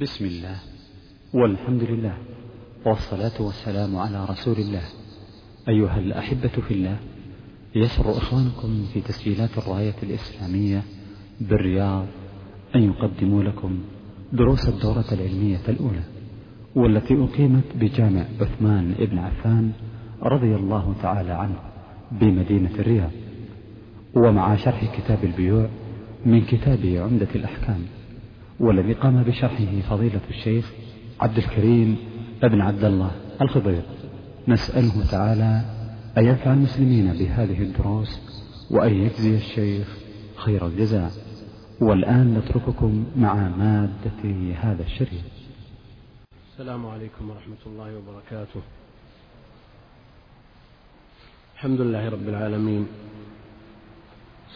بسم الله والحمد لله والصلاة والسلام على رسول الله. أيها الأحبة في الله يسر إخوانكم في تسجيلات الراية الإسلامية بالرياض أن يقدموا لكم دروس الدورة العلمية الأولى والتي أقيمت بجامع عثمان بن عفان رضي الله تعالى عنه بمدينة الرياض. ومع شرح كتاب البيوع من كتاب عمدة الأحكام والذي قام بشرحه فضيلة الشيخ عبد الكريم ابن عبد الله الخضير. نسأله تعالى أن ينفع المسلمين بهذه الدروس وأن يجزي الشيخ خير الجزاء. والآن نترككم مع مادة هذا الشريط. السلام عليكم ورحمة الله وبركاته. الحمد لله رب العالمين.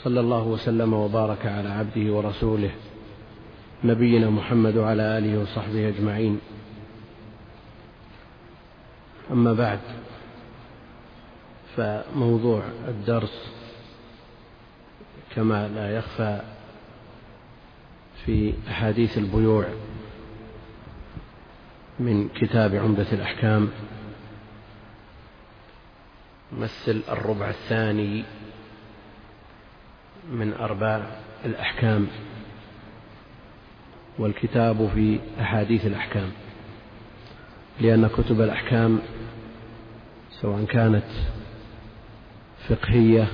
صلى الله وسلم وبارك على عبده ورسوله. نبينا محمد وعلى آله وصحبه أجمعين. أما بعد فموضوع الدرس كما لا يخفى في أحاديث البيوع من كتاب عمدة الأحكام مثل الربع الثاني من أرباع الأحكام. والكتاب في أحاديث الأحكام لأن كتب الأحكام سواء كانت فقهية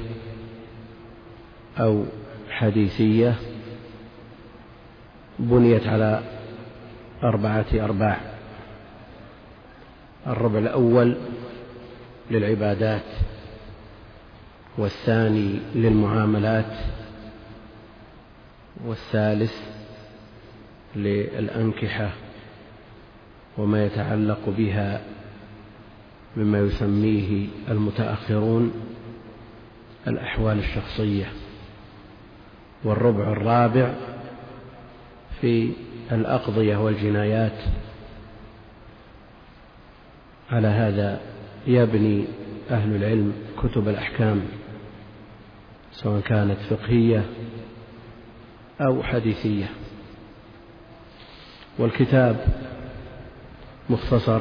أو حديثية بنيت على أربعة أرباع. الربع الأول للعبادات والثاني للمعاملات والثالث للأنكحة وما يتعلق بها مما يسميه المتأخرون الأحوال الشخصية والربع الرابع في الأقضية والجنايات. على هذا يبني أهل العلم كتب الأحكام سواء كانت فقهية أو حديثية. والكتاب مختصر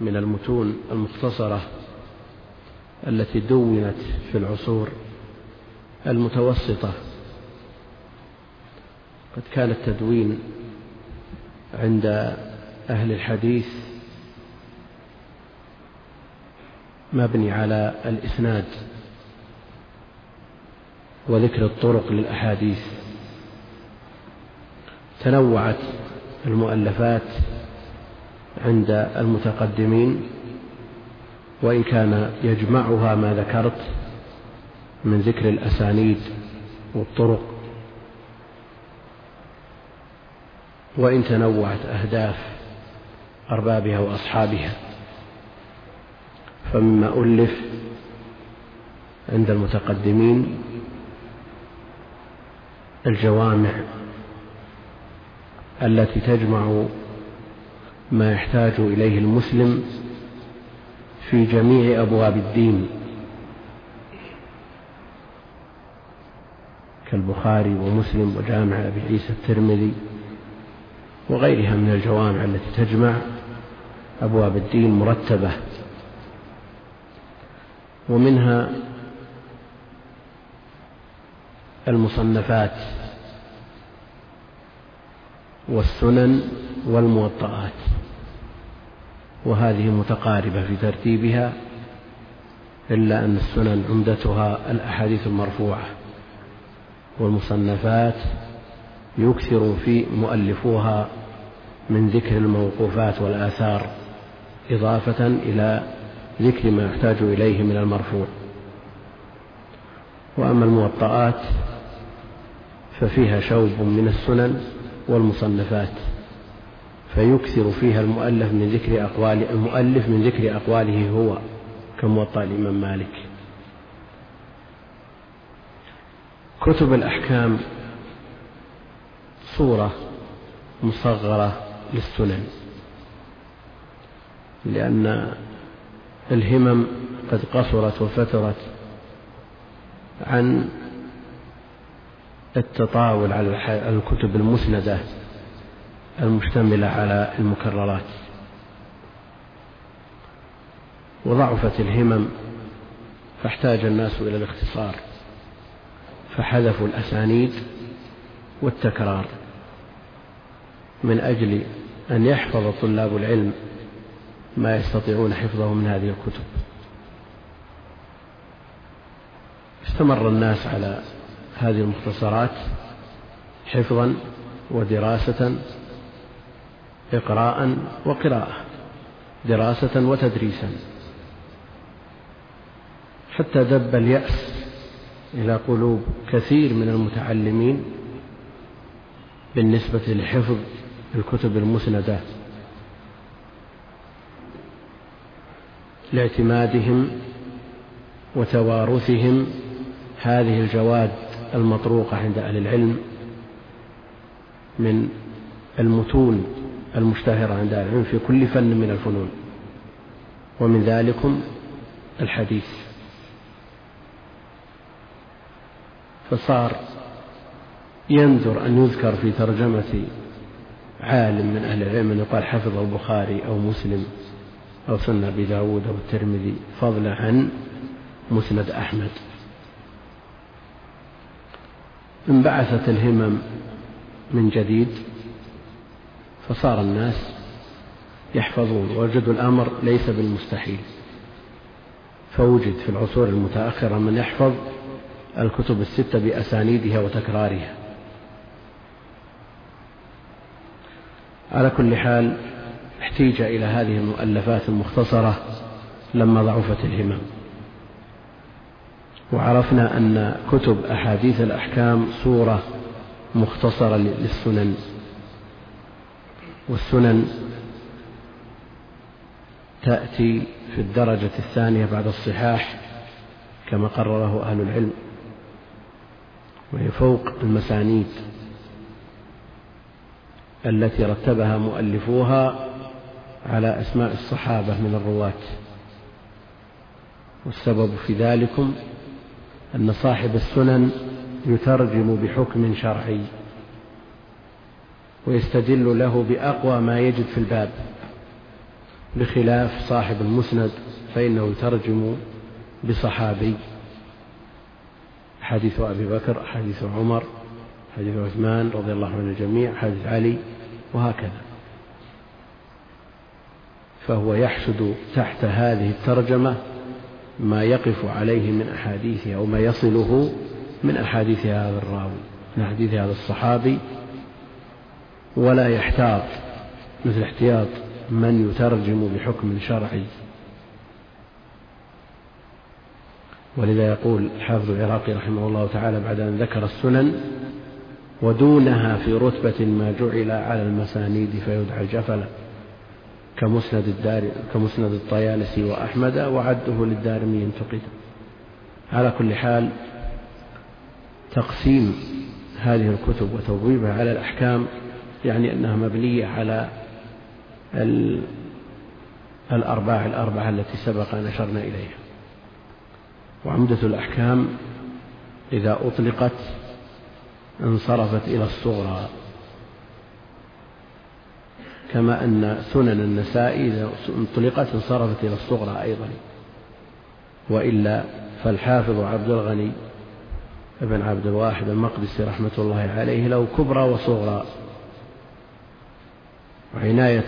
من المتون المختصرة التي دونت في العصور المتوسطة. قد كان التدوين عند أهل الحديث مبني على الإسناد وذكر الطرق للأحاديث. تنوعت المؤلفات عند المتقدمين وإن كان يجمعها ما ذكرت من ذكر الأسانيد والطرق. وإن تنوعت أهداف أربابها وأصحابها. فمما ألف عند المتقدمين الجوامع التي تجمع ما يحتاج إليه المسلم في جميع أبواب الدين. كالبخاري ومسلم وجامع أبي عيسى الترمذي وغيرها من الجوامع التي تجمع أبواب الدين مرتبة. ومنها المصنفات والسنن والموطئات وهذه متقاربة في ترتيبها إلا أن السنن عمدتها الأحاديث المرفوعة والمصنفات يكثر في مؤلفوها من ذكر الموقوفات والآثار إضافة إلى ذكر ما يحتاج إليه من المرفوع. وأما الموطئات ففيها شوب من السنن والمصنفات فيكثر فيها المؤلف من ذكر أقوال المؤلف من ذكر أقواله هو كموطأ الإمام مالك. كتب الأحكام صورة مصغرة للسنن لأن الهمم قد قصرت وفترت عن التطاول على الكتب المسندة المشتملة على المكررات. وضعفت الهمم فاحتاج الناس إلى الاختصار فحذفوا الأسانيد والتكرار من أجل أن يحفظ طلاب العلم ما يستطيعون حفظه من هذه الكتب. استمر الناس على هذه المختصرات حفظا ودراسة إقراء وقراءة دراسة وتدريسا. حتى دب اليأس إلى قلوب كثير من المتعلمين بالنسبة لحفظ الكتب المسندة لاعتمادهم وتوارثهم هذه الجواد المطروقة عند أهل العلم من المتون المشتهرة عند أهل العلم في كل فن من الفنون. ومن ذلكم الحديث. فصار ينذر أن يذكر في ترجمة عالم من أهل العلم أن يقال حفظ البخاري أو مسلم أو سنة أبي داود أو الترمذي فضلا عن مسند أحمد. انبعثت الهمم من جديد فصار الناس يحفظون ووجدوا الأمر ليس بالمستحيل. فوجد في العصور المتأخرة من يحفظ الكتب الستة بأسانيدها وتكرارها. على كل حال احتيج إلى هذه المؤلفات المختصرة لما ضعفت الهمم. وعرفنا أن كتب أحاديث الأحكام صورة مختصرة للسنن. والسنن تأتي في الدرجة الثانية بعد الصحاح كما قرره أهل العلم وهي فوق المسانيد التي رتبها مؤلفوها على أسماء الصحابة من الرواة. والسبب في ذلكم أن صاحب السنن يترجم بحكم شرعي ويستدل له بأقوى ما يجد في الباب بخلاف صاحب المسند فإنه يترجم بصحابي. حديث أبي بكر حديث عمر حديث عثمان رضي الله عن الجميع حديث علي وهكذا. فهو يحشد تحت هذه الترجمة ما يقف عليه من أحاديثه أو ما يصله من أحاديث هذا الراوي من أحاديث هذا الصحابي. ولا يحتاط مثل احتياط من يترجم بحكم شرعي. ولذا يقول الحافظ العراقي رحمه الله تعالى بعد أن ذكر السنن ودونها في رتبة ما جعل على المسانيد فيدعى جفلا. كمسند الدار كمسند الطيالسي وأحمد وعده للدارمي انتقد على كل حال تقسيم هذه الكتب وتوظيفها على الأحكام يعني أنها مبنية على الأرباع الأربعة التي سبق أن أشرنا إليها. وعمدة الأحكام إذا أطلقت انصرفت إلى الصغرى. كما أن سنن النساء إذا انطلقت انصرفت إلى الصغرى أيضا. وإلا فالحافظ عبد الغني ابن عبد الواحد المقدسي رحمة الله عليه له كبرى وصغرى. وعناية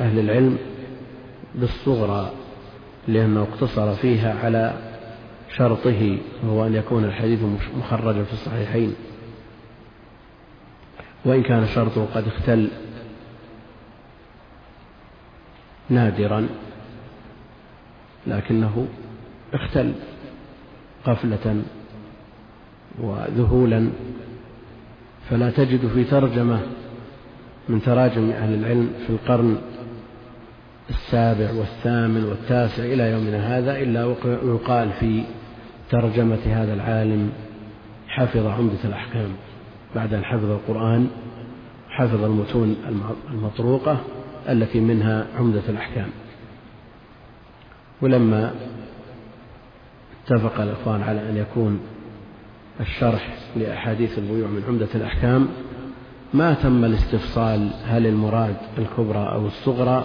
أهل العلم بالصغرى لأنه اقتصر فيها على شرطه وهو أن يكون الحديث مخرجا في الصحيحين. وإن كان شرطه قد اختل نادرا لكنه اختل قفلة وذهولا. فلا تجد في ترجمة من تراجم أهل العلم في القرن السابع والثامن والتاسع إلى يومنا هذا إلا يقال في ترجمة هذا العالم حفظ عمدة الأحكام. بعد أن حفظ القرآن حفظ المتون المطروقة التي منها عمدة الأحكام. ولما اتفق الإخوان على أن يكون الشرح لأحاديث البيوع من عمدة الأحكام ما تم الاستفصال هل المراد الكبرى أو الصغرى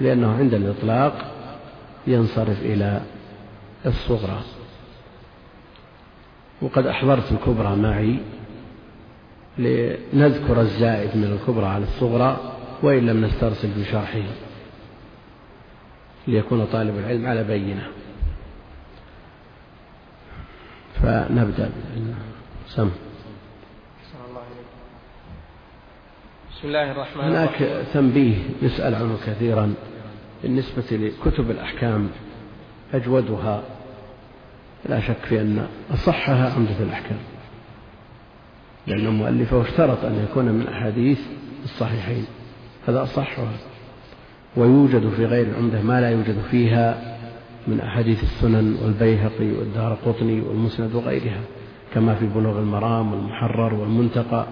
لأنه عند الإطلاق ينصرف إلى الصغرى. وقد أحضرت الكبرى معي لنذكر الزائد من الكبرى على الصغرى وإن لم نسترسل في شرحه ليكون طالب العلم على بينة. فنبدأ سم. بسم الله الرحمن هناك الرحيم. تنبيه يسأل عنه كثيرا بالنسبة لكتب الأحكام أجودها. لا شك في أن أصحها عمدة الأحكام. لأن المؤلفة اشترط أن يكون من أحاديث الصحيحين. هذا أصحها ويوجد في غير العمدة ما لا يوجد فيها من أحاديث السنن والبيهقي والدار قطني والمسند وغيرها كما في بلوغ المرام والمحرر والمنتقى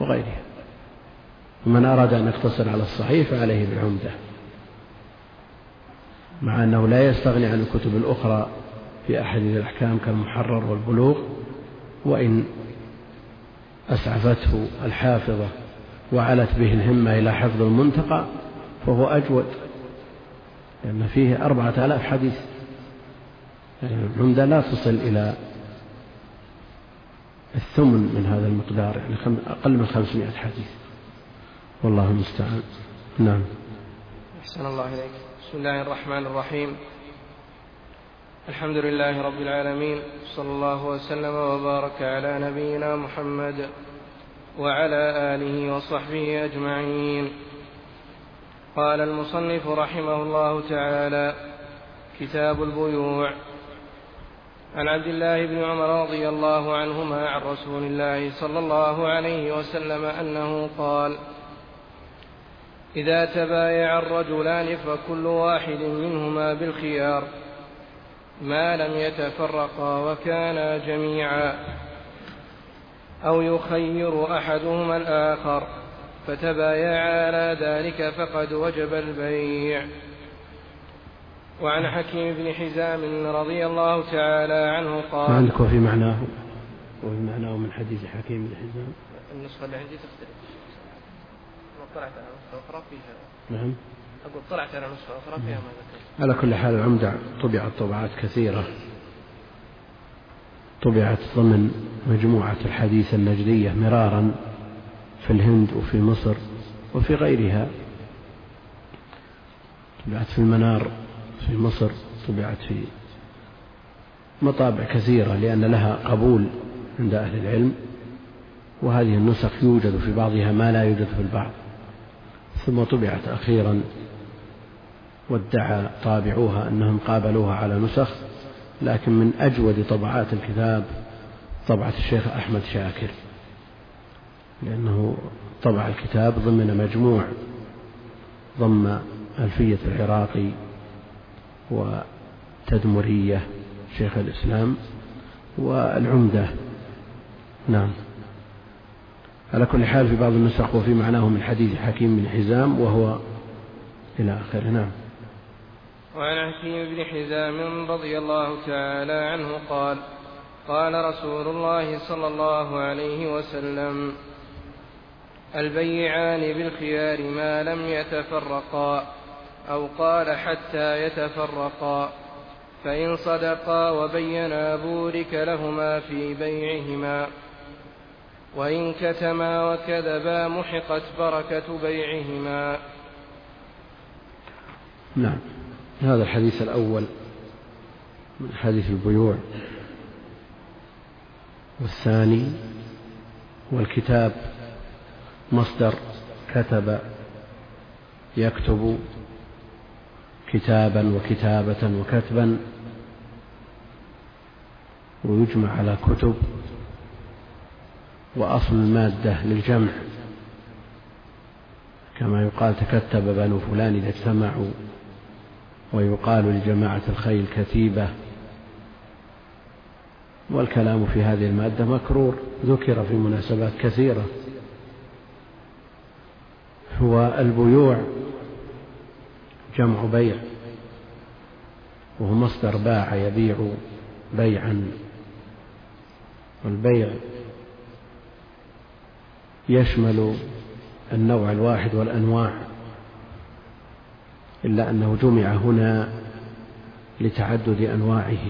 وغيرها. ومن أراد أن يقتصر على الصحيح فعليه بالعمدة مع أنه لا يستغني عن الكتب الأخرى في أحاديث الأحكام كالمحرر والبلوغ وإن أسعفته الحافظة وعلت به الهمة إلى حفظ المنتقى فهو أجود لأن فيه أربعة آلاف حديث. يعني العمدة لا تصل إلى الثمن من هذا المقدار يعني أقل من خمسمائة حديث. والله المستعان. نعم. أحسن الله إليك. بسم الله الرحمن الرحيم. الحمد لله رب العالمين صلى الله وسلم وبارك على نبينا محمد وعلى آله وصحبه أجمعين. قال المصنف رحمه الله تعالى كتاب البيوع. عن عبد الله بن عمر رضي الله عنهما عن رسول الله صلى الله عليه وسلم أنه قال إذا تبايع الرجلان فكل واحد منهما بالخيار ما لم يتفرقا وكانا جميعا. أو يخير أحدهما الآخر فتبايعا على ذلك فقد وجب البيع. وعن حكيم بن حزام رضي الله تعالى عنه قال ما عندك وفي معناه؟ وفي معناه من حديث حكيم بن حزام. النسخة اللي عندي تختلف. طلعت على نسخة أخرى فيها. نعم. أقول طلعت على نسخة أخرى فيها ما ذكرت. على كل حال العمدة طبعت طبعات كثيرة. طبعت ضمن مجموعة الحديث النجدية مرارا في الهند وفي مصر وفي غيرها. طبعت في المنار في مصر طبعت في مطابع كثيرة لأن لها قبول عند أهل العلم وهذه النسخ يوجد في بعضها ما لا يوجد في البعض. ثم طبعت أخيرا وادعى طابعوها أنهم قابلوها على نسخ لكن من أجود طبعات الكتاب طبعة الشيخ أحمد شاكر لأنه طبع الكتاب ضمن مجموع ضم ألفية العراقي وتدمرية شيخ الإسلام والعمدة. نعم. على كل حال في بعض النسخ وفي معناه من حديث حكيم بن حزام وهو إلى آخره. نعم. وعن حكيم بن حزام رضي الله تعالى عنه قال قال رسول الله صلى الله عليه وسلم البيعان بالخيار ما لم يتفرقا أو قال حتى يتفرقا فإن صدقا وبينا بورك لهما في بيعهما وإن كتما وكذبا محقت بركة بيعهما. نعم. هذا الحديث الأول من حديث البيوع. والثاني والكتاب مصدر كتب يكتب كتابا وكتابة وكتبا ويجمع على كتب وأصل المادة للجمع. كما يقال تكتب بنو فلان إذا اجتمعوا. ويقال لجماعة الخيل كتيبة والكلام في هذه المادة مكرور ذكر في مناسبات كثيرة. هو البيوع جمع بيع وهو مصدر باع يبيع بيعا. والبيع يشمل النوع الواحد والأنواع. إلا أنه جمع هنا لتعدد أنواعه.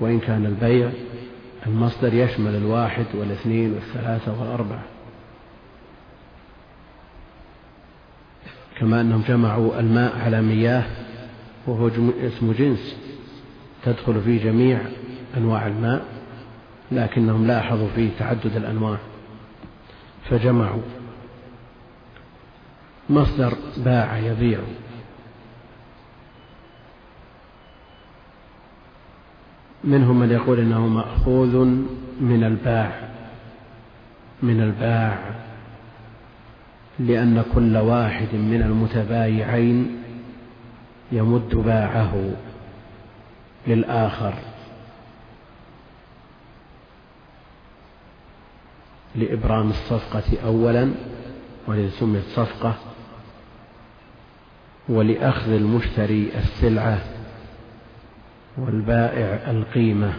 وإن كان البيع المصدر يشمل الواحد والاثنين والثلاثة والأربعة. كما أنهم جمعوا الماء على مياه وهو اسم جنس تدخل فيه جميع أنواع الماء لكنهم لاحظوا فيه تعدد الأنواع. فجمعوا. مصدر باع يبيع. منهم من يقول إنه مأخوذ من الباع من الباع لأن كل واحد من المتبايعين يمد باعه للآخر. لإبرام الصفقة اولا ولذا سميت صفقه ولأخذ المشتري السلعة والبائع القيمة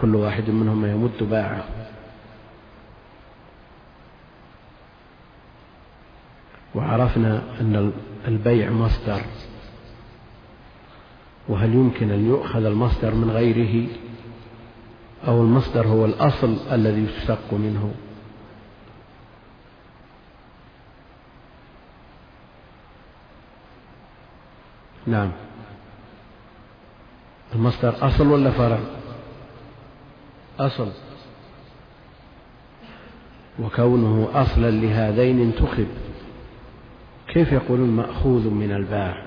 كل واحد منهما يمد باعه. وعرفنا أن البيع مصدر. وهل يمكن أن يؤخذ المصدر من غيره؟ أو المصدر هو الأصل الذي يشتق منه؟ نعم. المصدر أصل ولا فرع؟ أصل. وكونه أصلا لهذين انتخب. كيف يقولون مأخوذ من الباع؟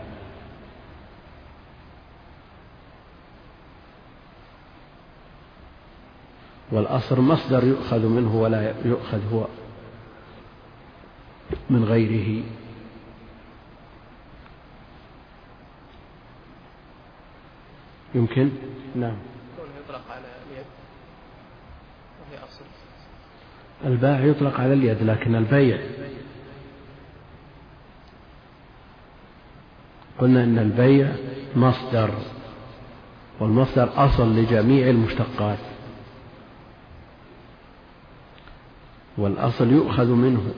والأصل مصدر يؤخذ منه ولا يؤخذ هو من غيره. يمكن؟ نعم. يطلق على اليد. وهي أصل. الباع يطلق على اليد لكن البيع. قلنا إن البيع مصدر والمصدر أصل لجميع المشتقات. والأصل يؤخذ منه.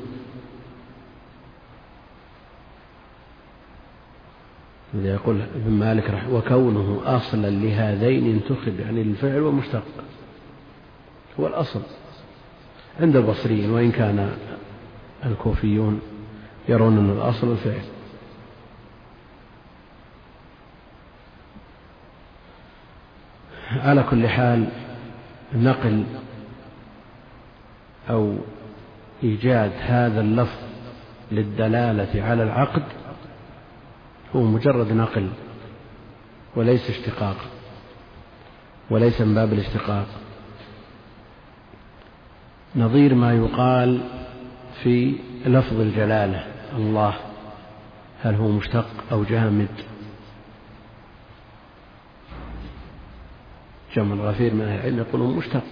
يقول ابن مالك رحمه وكونه أصلا لهذين انتخب يعني الفعل ومشتق. هو الأصل. عند البصريين وإن كان الكوفيون يرون أن الأصل الفعل. على كل حال نقل أو إيجاد هذا اللفظ للدلالة على العقد هو مجرد نقل وليس اشتقاق وليس من باب الاشتقاق. نظير ما يقال في لفظ الجلالة الله هل هو مشتق أو جامد؟ جمع الغفير من أهل العلم يقولون مشتق.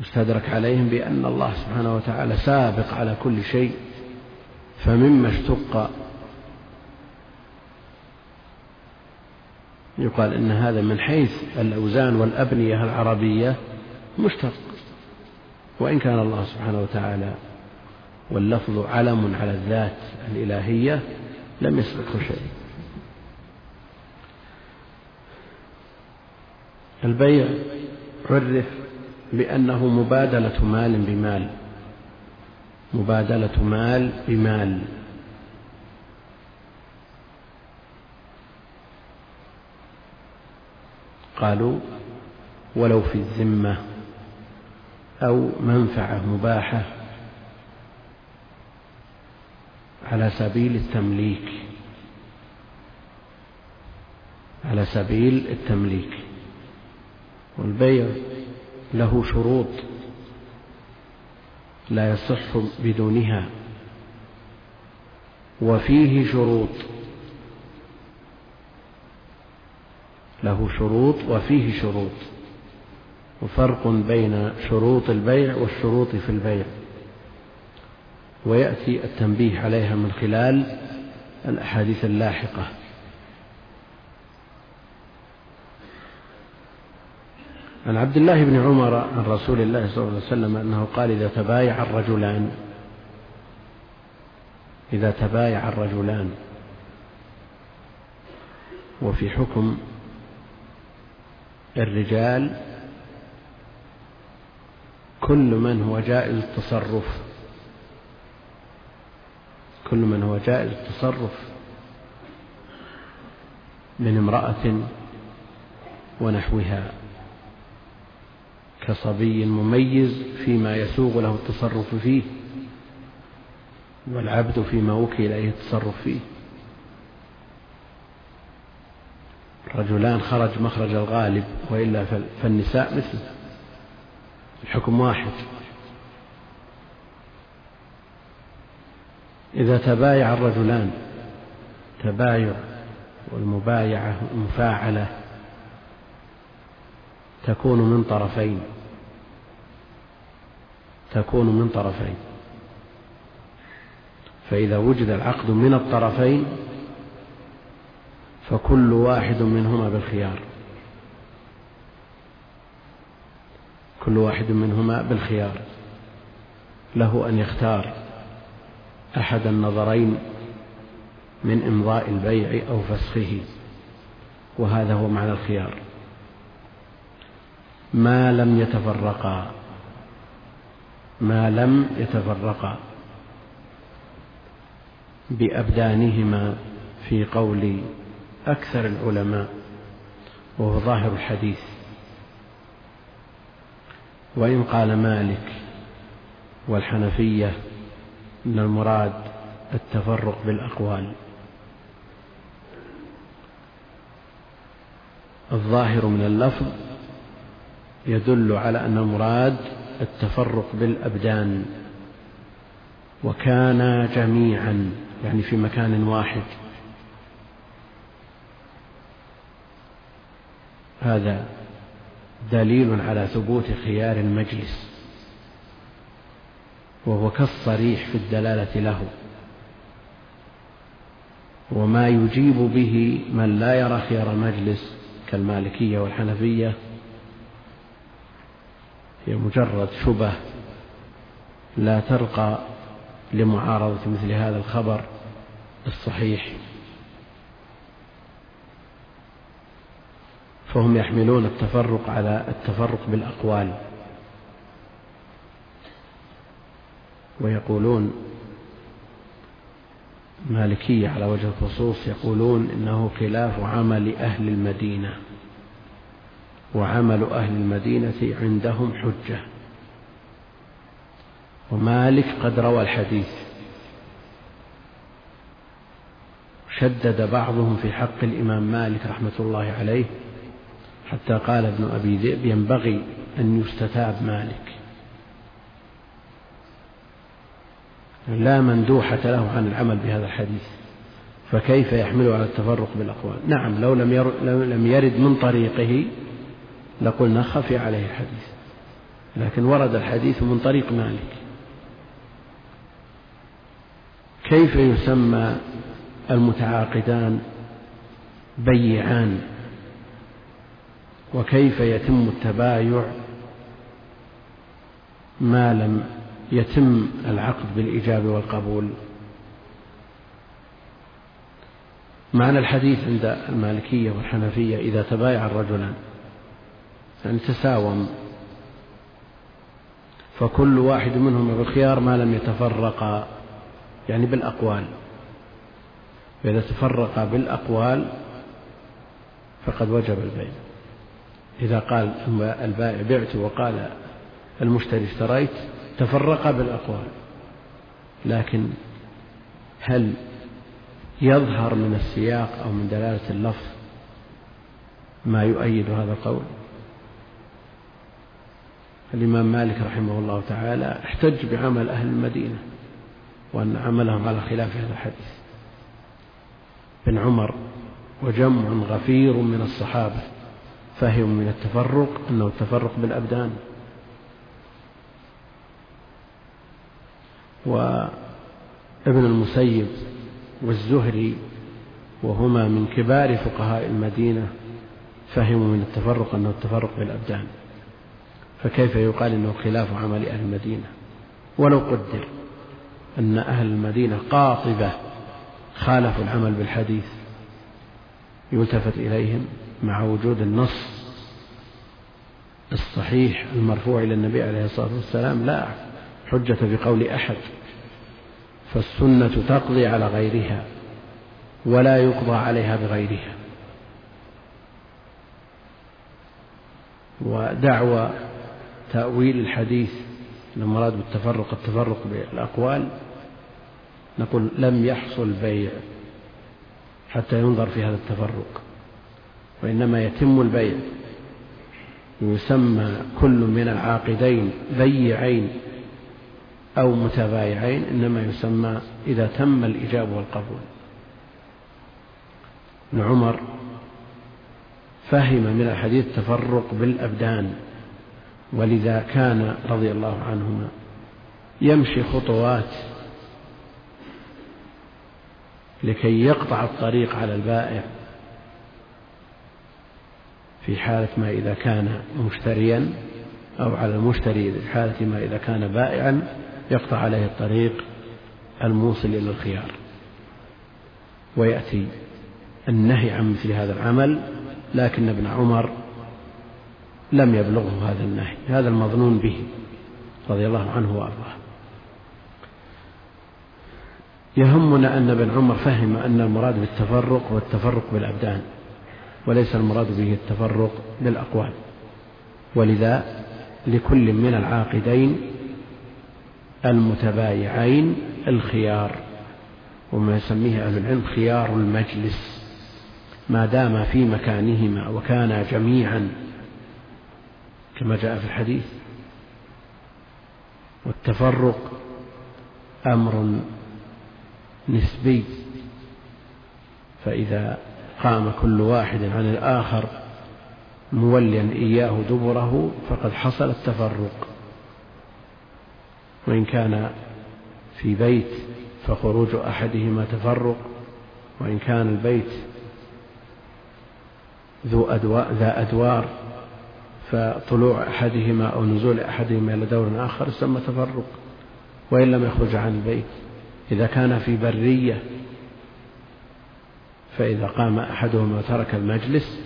مستدرك عليهم بأن الله سبحانه وتعالى سابق على كل شيء فمما اشتق يقال إن هذا من حيث الأوزان والأبنية العربية مشتق. وإن كان الله سبحانه وتعالى واللفظ علم على الذات الإلهية لم يسبقه شيء. البيع عرف بأنه مبادلة مال بمال. مبادلة مال بمال. قالوا ولو في الذمة أو منفعة مباحة على سبيل التمليك على سبيل التمليك. والبيع له شروط لا يصح بدونها وفيه شروط. له شروط وفيه شروط. وفرق بين شروط البيع والشروط في البيع. ويأتي التنبيه عليها من خلال الأحاديث اللاحقة. عن عبد الله بن عمر عن رسول الله صلى الله عليه وسلم أنه قال إذا تبايع الرجلان إذا تبايع الرجلان. وفي حكم الرجال كل من هو جائز التصرف. كل من هو جائز التصرف من امرأة ونحوها كصبي مميز فيما يسوغ له التصرف فيه والعبد فيما وكل إليه التصرف فيه. رجلان خرج مخرج الغالب وإلا فالنساء مثل الحكم واحد. إذا تبايع الرجلان تبايع والمبايعة المفاعلة تكون من طرفين. تكون من طرفين. فإذا وجد العقد من الطرفين فكل واحد منهما بالخيار. كل واحد منهما بالخيار. له أن يختار أحد النظرين من إمضاء البيع أو فسخه وهذا هو معنى الخيار. ما لم يتفرقا ما لم يتفرقا بأبدانهما في قول أكثر العلماء وهو ظاهر الحديث. وإن قال مالك والحنفية أن المراد التفرق بالأقوال. الظاهر من اللفظ يدل على أن المراد التفرق بالأبدان وكانا جميعا يعني في مكان واحد. هذا دليل على ثبوت خيار المجلس وهو كالصريح في الدلالة له وما يجيب به من لا يرى خيار مجلس كالمالكية والحنفية هي مجرد شبه لا ترقى لمعارضة مثل هذا الخبر الصحيح. فهم يحملون التفرق على التفرق بالأقوال. ويقولون مالكية على وجه الخصوص يقولون إنه خلاف عمل أهل المدينة وعمل أهل المدينة عندهم حجة. ومالك قد روى الحديث شدد بعضهم في حق الإمام مالك رحمة الله عليه حتى قال ابن أبي ذئب ينبغي أن يستتاب مالك. لا مندوحة له عن العمل بهذا الحديث. فكيف يحمله على التفرق بالأقوال؟ نعم لو لم يرد من طريقه لقلنا خفي عليه الحديث. لكن ورد الحديث من طريق مالك. كيف يسمى المتعاقدان بيعان؟ وكيف يتم التبايع ما لم يتم العقد بالإجابة والقبول. معنى الحديث عند المالكية والحنفية إذا تبايع الرجلان يعني تساوم فكل واحد منهما بالخيار ما لم يتفرقا يعني بالأقوال. فإذا تفرقا بالأقوال فقد وجب البيع. إذا قال البائع بعت وقال المشتري اشتريت تفرقا بالأقوال. لكن هل يظهر من السياق أو من دلالة اللفظ ما يؤيد هذا القول؟ الإمام مالك رحمه الله تعالى احتج بعمل أهل المدينة وأن عملهم على خلاف هذا الحديث. بن عمر وجمع غفير من الصحابة فهموا من التفرق أنه التفرق بالأبدان. وابن المسيب والزهري وهما من كبار فقهاء المدينة فهموا من التفرق أنه التفرق بالأبدان. فكيف يقال إنه خلاف عمل أهل المدينة؟ ولو قدر أن أهل المدينة قاطبة خالفوا العمل بالحديث يلتفت إليهم. مع وجود النص الصحيح المرفوع إلى النبي عليه الصلاة والسلام لا حجة في قول أحد فالسنة تقضي على غيرها ولا يقضى عليها بغيرها. ودعوى تأويل الحديث المراد بالتفرق التفرق بالأقوال نقول لم يحصل بيع حتى ينظر في هذا التفرق. وإنما يتم البيع. يسمى كل من العاقدين بيعين أو متبايعين إنما يسمى إذا تم الإجاب والقبول. ابن عمر فهم من الحديث التفرق بالأبدان ولذا كان رضي الله عنهما يمشي خطوات لكي يقطع الطريق على البائع. في حالة ما إذا كان مشتريا أو على المشتري في حالة ما إذا كان بائعا يقطع عليه الطريق الموصل إلى الخيار. ويأتي النهي عن مثل هذا العمل لكن ابن عمر لم يبلغه هذا النهي هذا المظنون به رضي الله عنه وأرضاه. يهمنا أن ابن عمر فهم أن المراد بالتفرق هو التفرق بالأبدان. وليس المراد به التفرق بالاقوال ولذا لكل من العاقدين المتبايعين الخيار وما يسميه أهل العلم خيار المجلس. ما دام في مكانهما وكانا جميعا كما جاء في الحديث والتفرق أمر نسبي. فإذا قام كل واحد عن الآخر موليا إياه دبره فقد حصل التفرق. وإن كان في بيت فخروج أحدهما تفرق وإن كان البيت ذو أدوار ذا أدوار فطلوع أحدهما أو نزول أحدهما إلى دور آخر يسمى تفرق وإن لم يخرج عن البيت. إذا كان في برية فإذا قام أحدهما وترك المجلس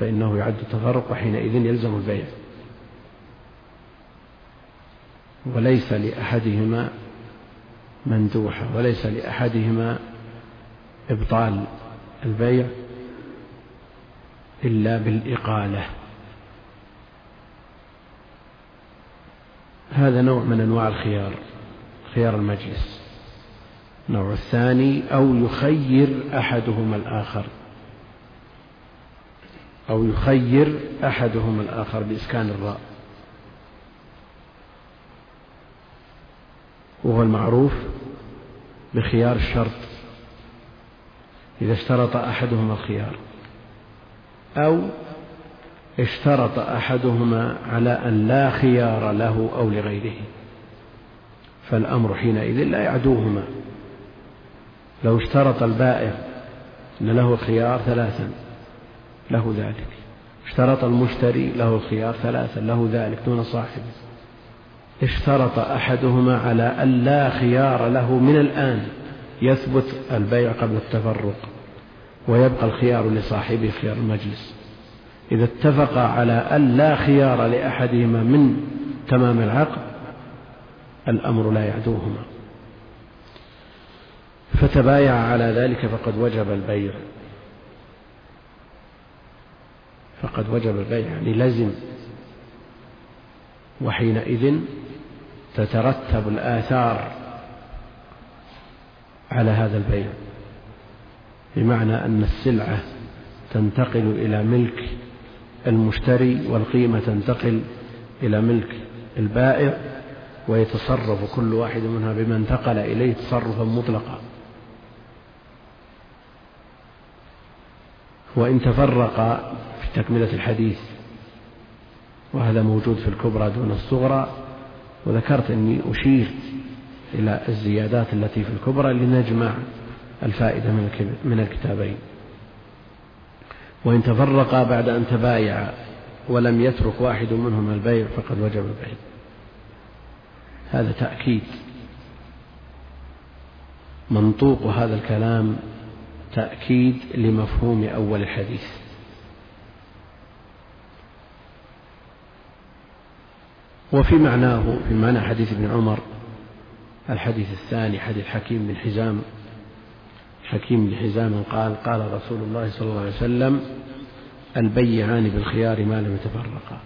فإنه يعد تفرق وحينئذ يلزم البيع. وليس لأحدهما مندوحة وليس لأحدهما إبطال البيع إلا بالإقالة. هذا نوع من أنواع الخيار خيار المجلس. النوع الثاني أو يخير أحدهما الآخر. أو يخير أحدهما الآخر بإسكان الراء. وهو المعروف بخيار الشرط. إذا اشترط أحدهما الخيار. أو اشترط أحدهما على أن لا خيار له أو لغيره. فالأمر حينئذ لا يعدوهما. لو اشترط البائع أن له الخيار ثلاثا له ذلك. اشترط المشتري له الخيار ثلاثا له ذلك دون صاحبه. اشترط أحدهما على أن لا خيار له من الآن يثبت البيع قبل التفرق ويبقى الخيار لصاحبه خيار المجلس. إذا اتفقا على أن لا خيار لأحدهما من تمام العقد الأمر لا يعدوهما. فتبايع على ذلك فقد وجب البيع. فقد وجب البيع يعني لزم. وحينئذ تترتب الآثار على هذا البيع بمعنى أن السلعة تنتقل إلى ملك المشتري والقيمة تنتقل إلى ملك البائع ويتصرف كل واحد منها بما انتقل إليه تصرفا مطلقا. وإن تفرق في تكملة الحديث وهذا موجود في الكبرى دون الصغرى وذكرت أني أشير إلى الزيادات التي في الكبرى لنجمع الفائدة من الكتابين. وإن تفرقا بعد أن تبايعا ولم يترك واحد منهما البيع فقد وجب البيع. هذا تأكيد منطوق هذا الكلام تأكيد لمفهوم أول الحديث. وفي معناه في معنى حديث ابن عمر الحديث الثاني حديث حكيم بن حزام. حكيم بن حزام قال قال رسول الله صلى الله عليه وسلم البيعان بالخيار ما لم يتفرقا.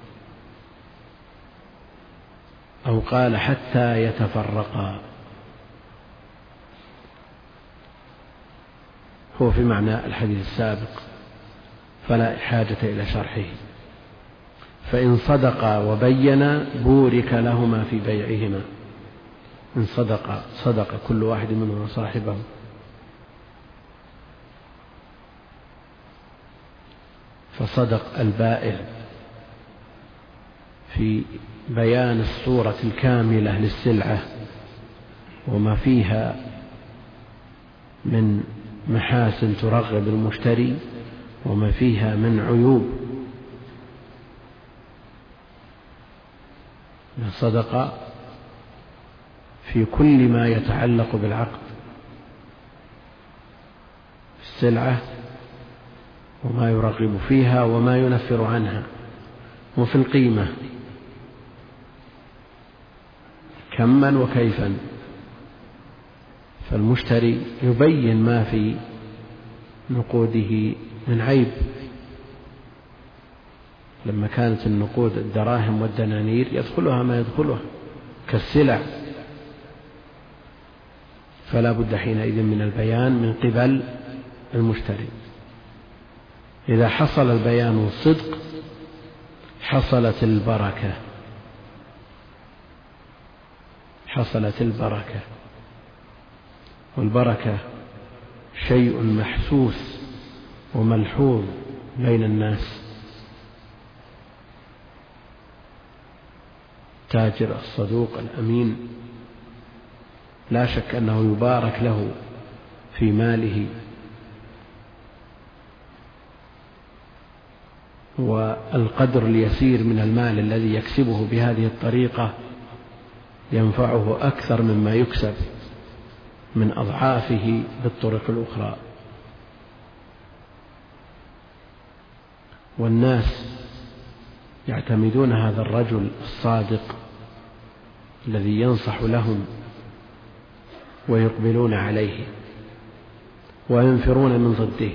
أو قال حتى يتفرقا. هو في معنى الحديث السابق فلا حاجة إلى شرحه. فإن صدقا وبينا بورك لهما في بيعهما. إن صدق صدق كل واحد منهما صاحبه. فصدق البائع في بيان الصورة الكاملة للسلعة وما فيها من محاسن ترغب المشتري وما فيها من عيوب. صدق في كل ما يتعلق بالعقد السلعة وما يرغب فيها وما ينفر عنها وفي القيمة كما وكيفا. فالمشتري يبين ما في نقوده من عيب. لما كانت النقود الدراهم والدنانير يدخلها ما يدخلها كالسلع. فلا بد حينئذ من البيان من قبل المشتري. إذا حصل البيان والصدق حصلت البركة. حصلت البركة. والبركة شيء محسوس وملحوظ بين الناس. التاجر الصدوق الأمين لا شك أنه يبارك له في ماله. والقدر اليسير من المال الذي يكسبه بهذه الطريقة ينفعه أكثر مما يكسب. من أضعافه بالطرق الأخرى. والناس يعتمدون هذا الرجل الصادق الذي ينصح لهم ويقبلون عليه وينفرون من ضده.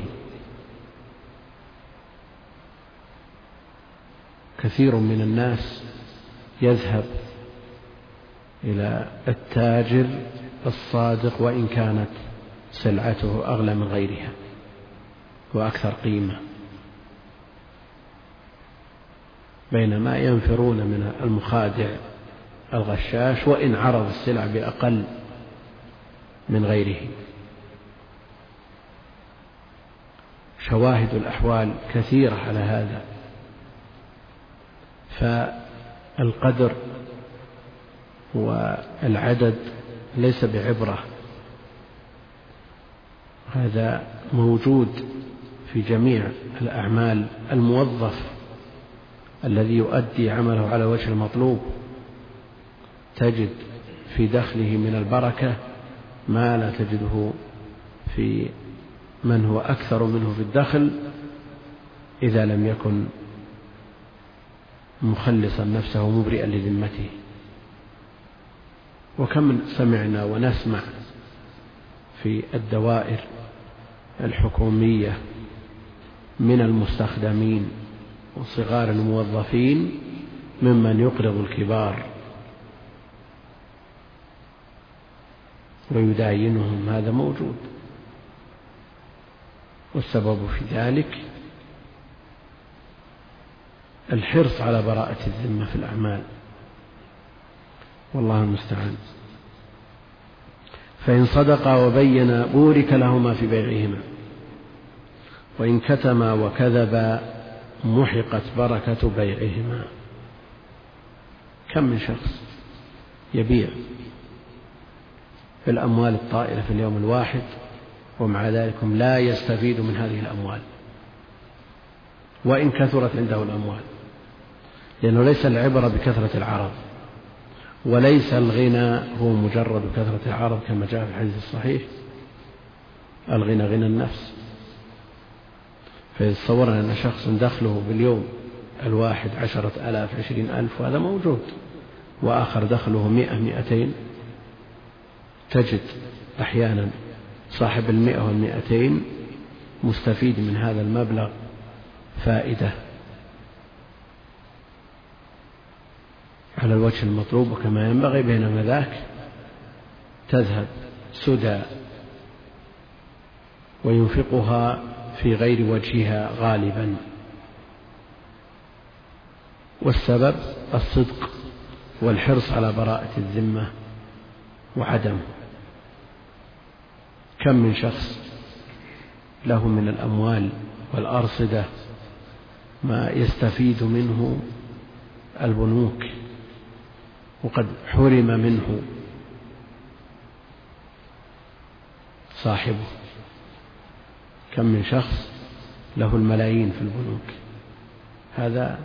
كثير من الناس يذهب إلى التاجر الصادق وإن كانت سلعته أغلى من غيرها وأكثر قيمة. بينما ينفرون من المخادع الغشاش وإن عرض السلع بأقل من غيره. شواهد الأحوال كثيرة على هذا. فالقدر والعدد ليس بعبرة. هذا موجود في جميع الأعمال الموظف الذي يؤدي عمله على وجه المطلوب. تجد في دخله من البركة ما لا تجده في من هو أكثر منه في الدخل إذا لم يكن مخلصا نفسه مبرئا لذمته. وكم سمعنا ونسمع في الدوائر الحكومية من المستخدمين وصغار الموظفين ممن يقرض الكبار ويداينهم هذا موجود. والسبب في ذلك الحرص على براءة الذمة في الأعمال. والله المستعان. فإن صدقا وبينا بورك لهما في بيعهما. وإن كتما وكذبا محقت بركة بيعهما. كم من شخص يبيع في الأموال الطائلة في اليوم الواحد ومع ذلك لا يستفيد من هذه الأموال. وإن كثرت عنده الأموال لأنه ليس العبرة بكثرة العرض. وليس الغنى هو مجرد كثرة العرض كما جاء في الحديث الصحيح. الغنى غنى النفس. فإذا تصورنا أن شخص دخله باليوم الواحد عشرة آلاف عشرين ألف وهذا موجود. وآخر دخله مئة مئتين. تجد أحيانا صاحب المئة والمئتين مستفيد من هذا المبلغ فائدة. على الوجه المطلوب وكما ينبغي بينما ذاك تذهب سدى وينفقها في غير وجهها غالبا. والسبب الصدق والحرص على براءة الذمة وعدمه. كم من شخص له من الأموال والأرصدة ما يستفيد منه البنوك وقد حرم منه صاحبه. كم من شخص له الملايين في البنوك. هذا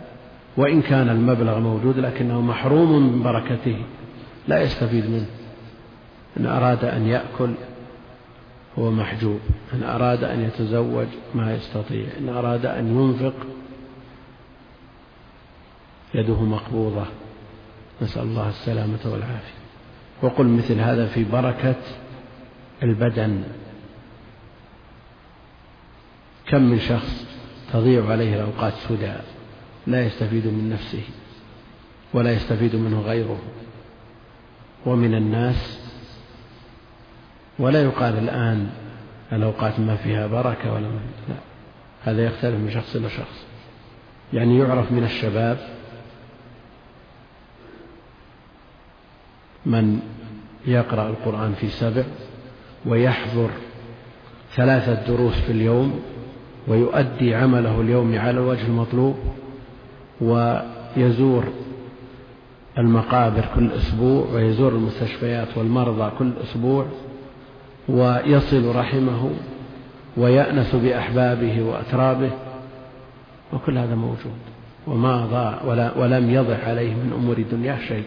وإن كان المبلغ موجود لكنه محروم من بركته لا يستفيد منه. إن أراد أن يأكل هو محجوب. إن أراد أن يتزوج ما يستطيع. إن أراد أن ينفق يده مقبوضة. نسأل الله السلامة والعافية. وقل مثل هذا في بركة البدن. كم من شخص تضيع عليه الأوقات سدى لا يستفيد من نفسه ولا يستفيد منه غيره ومن الناس. ولا يقال الآن الأوقات ما فيها بركة ولا ما لا هذا يختلف من شخص إلى شخص. يعني يعرف من الشباب من يقرأ القرآن في سبع ويحضر ثلاثة دروس في اليوم ويؤدي عمله اليومي على الوجه المطلوب ويزور المقابر كل أسبوع ويزور المستشفيات والمرضى كل أسبوع ويصل رحمه ويأنس بأحبابه وأترابه وكل هذا موجود وما ضاع ولا ولم يضع عليه من أمور الدنيا شيء.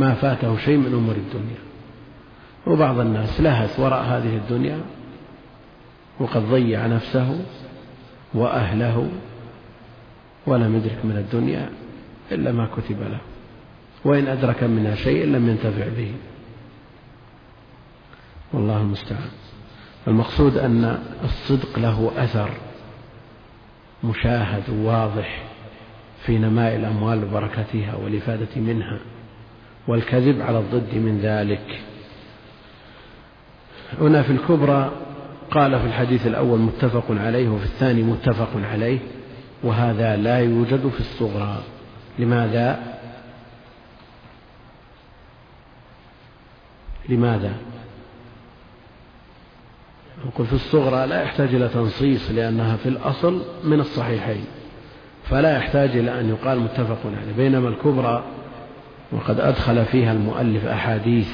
ما فاته شيء من أمور الدنيا. وبعض الناس لهث وراء هذه الدنيا وقد ضيع نفسه وأهله ولم يدرك من الدنيا إلا ما كتب له. وإن أدرك منها شيء لم ينتفع به. والله المستعان. المقصود أن الصدق له أثر مشاهد واضح في نماء الأموال وبركتها والإفادة منها. والكذب على الضد من ذلك. هنا في الكبرى قال في الحديث الأول متفق عليه وفي الثاني متفق عليه وهذا لا يوجد في الصغرى. لماذا؟ لماذا؟ نقول في الصغرى لا يحتاج إلى تنصيص لأنها في الأصل من الصحيحين فلا يحتاج إلى أن يقال متفق عليه بينما الكبرى وقد أدخل فيها المؤلف أحاديث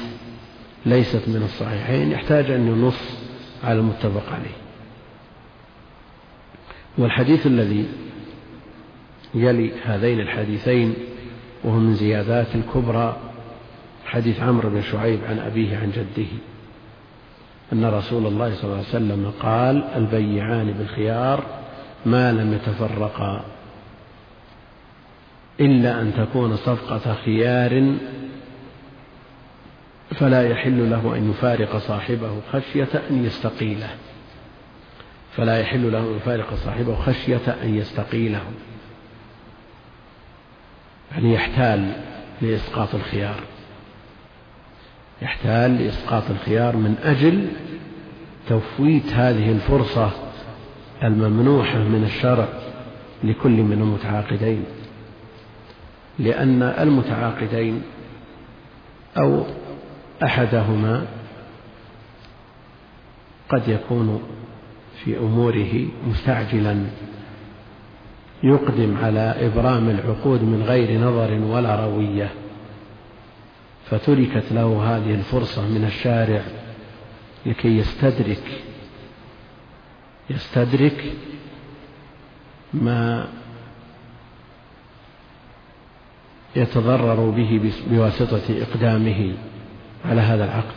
ليست من الصحيحين يحتاج أن ينص على المتفق عليه. والحديث الذي يلي هذين الحديثين وهو من زيادات الكبرى حديث عمرو بن شعيب عن أبيه عن جده أن رسول الله صلى الله عليه وسلم قال البيعان بالخيار ما لم يتفرقا. إلا أن تكون صفقة خيار فلا يحل له أن يفارق صاحبه خشية أن يستقيله. فلا يحل له أن يفارق صاحبه خشية أن يستقيله. يعني يحتال لإسقاط الخيار. يحتال لإسقاط الخيار من أجل تفويت هذه الفرصة الممنوحة من الشرع لكل من المتعاقدين. لأن المتعاقدين أو أحدهما قد يكون في أموره مستعجلا يقدم على إبرام العقود من غير نظر ولا روية فتركت له هذه الفرصة من الشارع لكي يستدرك يستدرك ما يتضرر به بواسطة إقدامه على هذا العقد.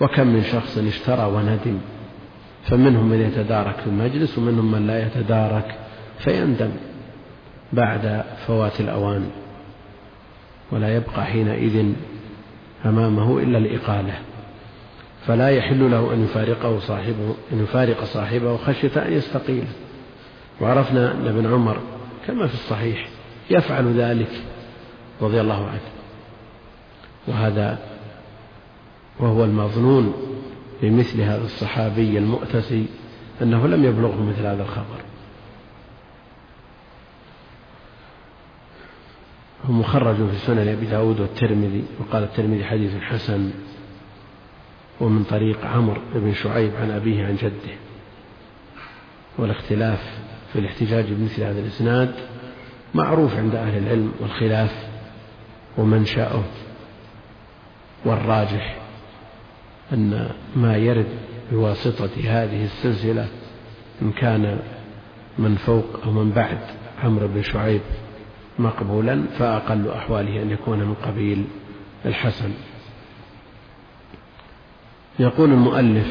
وكم من شخص اشترى وندم فمنهم من يتدارك في المجلس ومنهم من لا يتدارك فيندم بعد فوات الأوان. ولا يبقى حينئذ أمامه إلا الإقالة. فلا يحل له أن يفارقه صاحبه أن يفارق صاحبه خشية أن يستقيل. وعرفنا أن ابن عمر كما في الصحيح يفعل ذلك رضي الله عنه. وهذا وهو المظنون بمثل هذا الصحابي المؤتسي أنه لم يبلغه مثل هذا الخبر. هو مخرج في سنن أبي داود والترمذي وقال الترمذي حديث حسن ومن طريق عمرو بن شعيب عن أبيه عن جده. والاختلاف في الاحتجاج بمثل هذا الإسناد معروف عند أهل العلم والخلاف ومنشأه والراجح أن ما يرد بواسطة هذه السلسلة إن كان من فوق أو من بعد عمرو بن شعيب مقبولا فأقل أحواله أن يكون من قبيل الحسن. يقول المؤلف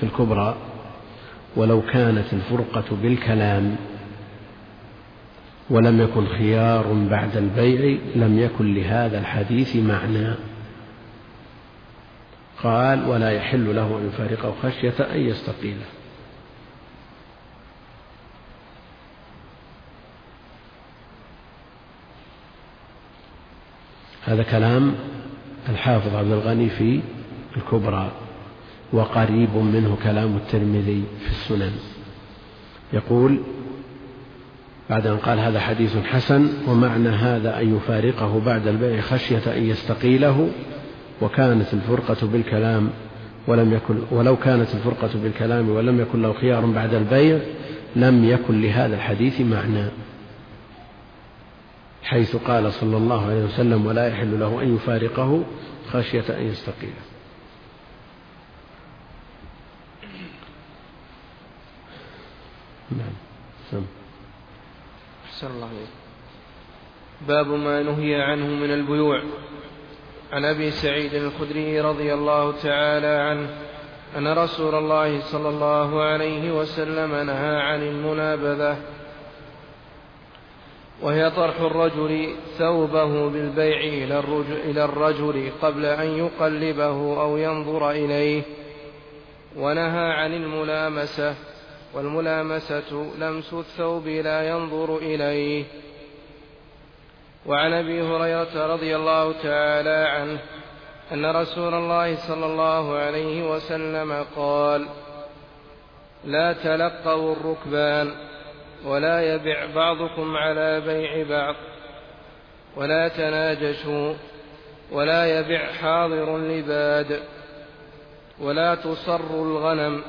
في الكبرى ولو كانت الفرقة بالكلام ولم يكن خيار بعد البيع لم يكن لهذا الحديث معنى. قال ولا يحل له أن يفارقه خشية أن يستقيله هذا كلام الحافظ عبد الغني في الكبرى وقريب منه كلام الترمذي في السنن. يقول بعد أن قال هذا حديث حسن ومعنى هذا أن يفارقه بعد البيع خشية أن يستقيله وكانت الفرقة بالكلام ولم يكن ولو كانت الفرقة بالكلام ولم يكن له خيار بعد البيع لم يكن لهذا الحديث معنى. حيث قال صلى الله عليه وسلم ولا يحل له أن يفارقه خشية أن يستقيله. نعم. سم أحسن الله عليك باب ما نهي عنه من البيوع. عن أبي سعيد الخدري رضي الله تعالى عنه أن رسول الله صلى الله عليه وسلم نهى عن المنابذة. وهي طرح الرجل ثوبه بالبيع إلى الرجل قبل أن يقلبه أو ينظر إليه. ونهى عن الملامسة. والملامسة لمس الثوب لا ينظر إليه. وعن أبي هريرة رضي الله تعالى عنه أن رسول الله صلى الله عليه وسلم قال لا تلقوا الركبان ولا يبع بعضكم على بيع بعض ولا تناجشوا ولا يبع حاضر لباد ولا تصر الغنم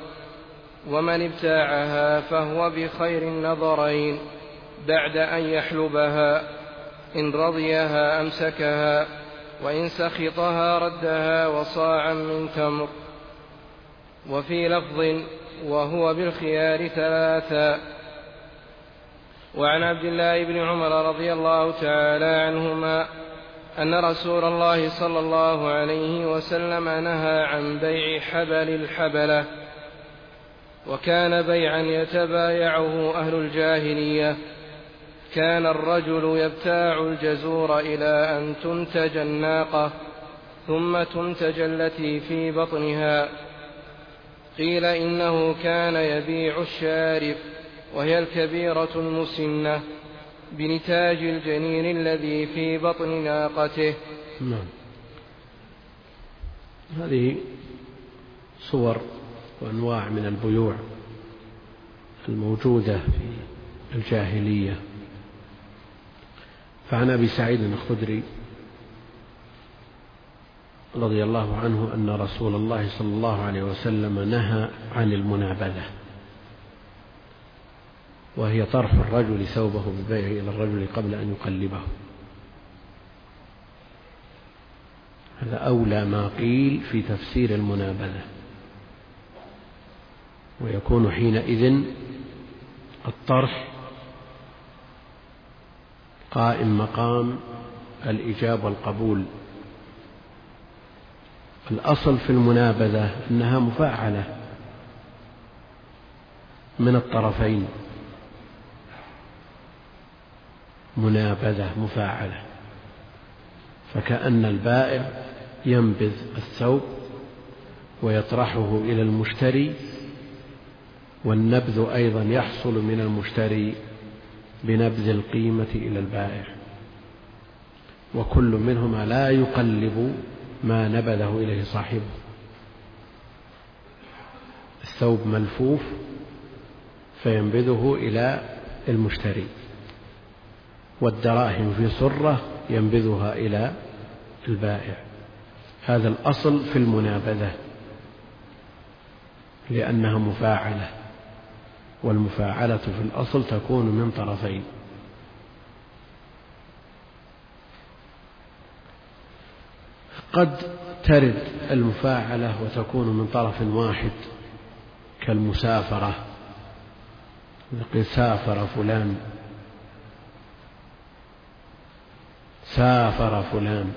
ومن ابتاعها فهو بخير النظرين بعد أن يحلبها إن رضيها أمسكها وإن سخطها ردها وصاعا من تمر. وفي لفظ وهو بالخيار ثلاثا. وعن عبد الله بن عمر رضي الله تعالى عنهما أن رسول الله صلى الله عليه وسلم نهى عن بيع حبل الحبلة. وكان بيعا يتبايعه أهل الجاهلية. كان الرجل يبتاع الجزور إلى أن تنتج الناقة ثم تنتج التي في بطنها. قيل إنه كان يبيع الشارف وهي الكبيرة المسنة بنتاج الجنين الذي في بطن ناقته. نعم. هذه صور وأنواع من البيوع الموجودة في الجاهلية. فعن أبي سعيد الخدري رضي الله عنه أن رسول الله صلى الله عليه وسلم نهى عن المنابذة وهي طرح الرجل ثوبه بالبيع إلى الرجل قبل أن يقلبه. هذا أولى ما قيل في تفسير المنابذة. ويكون حينئذ الطرح قائم مقام الإيجاب والقبول. الأصل في المنابذة أنها مفاعلة من الطرفين. منابذة مفاعلة. فكأن البائع ينبذ الثوب ويطرحه إلى المشتري والنبذ أيضا يحصل من المشتري بنبذ القيمة إلى البائع. وكل منهما لا يقلب ما نبذه إليه صاحبه. الثوب ملفوف فينبذه إلى المشتري. والدراهم في صرة ينبذها إلى البائع. هذا الأصل في المنابذة لأنها مفاعلة. والمفاعلة في الأصل تكون من طرفين. قد ترد المفاعلة وتكون من طرف واحد كالمسافرة. سافر فلان سافر فلان.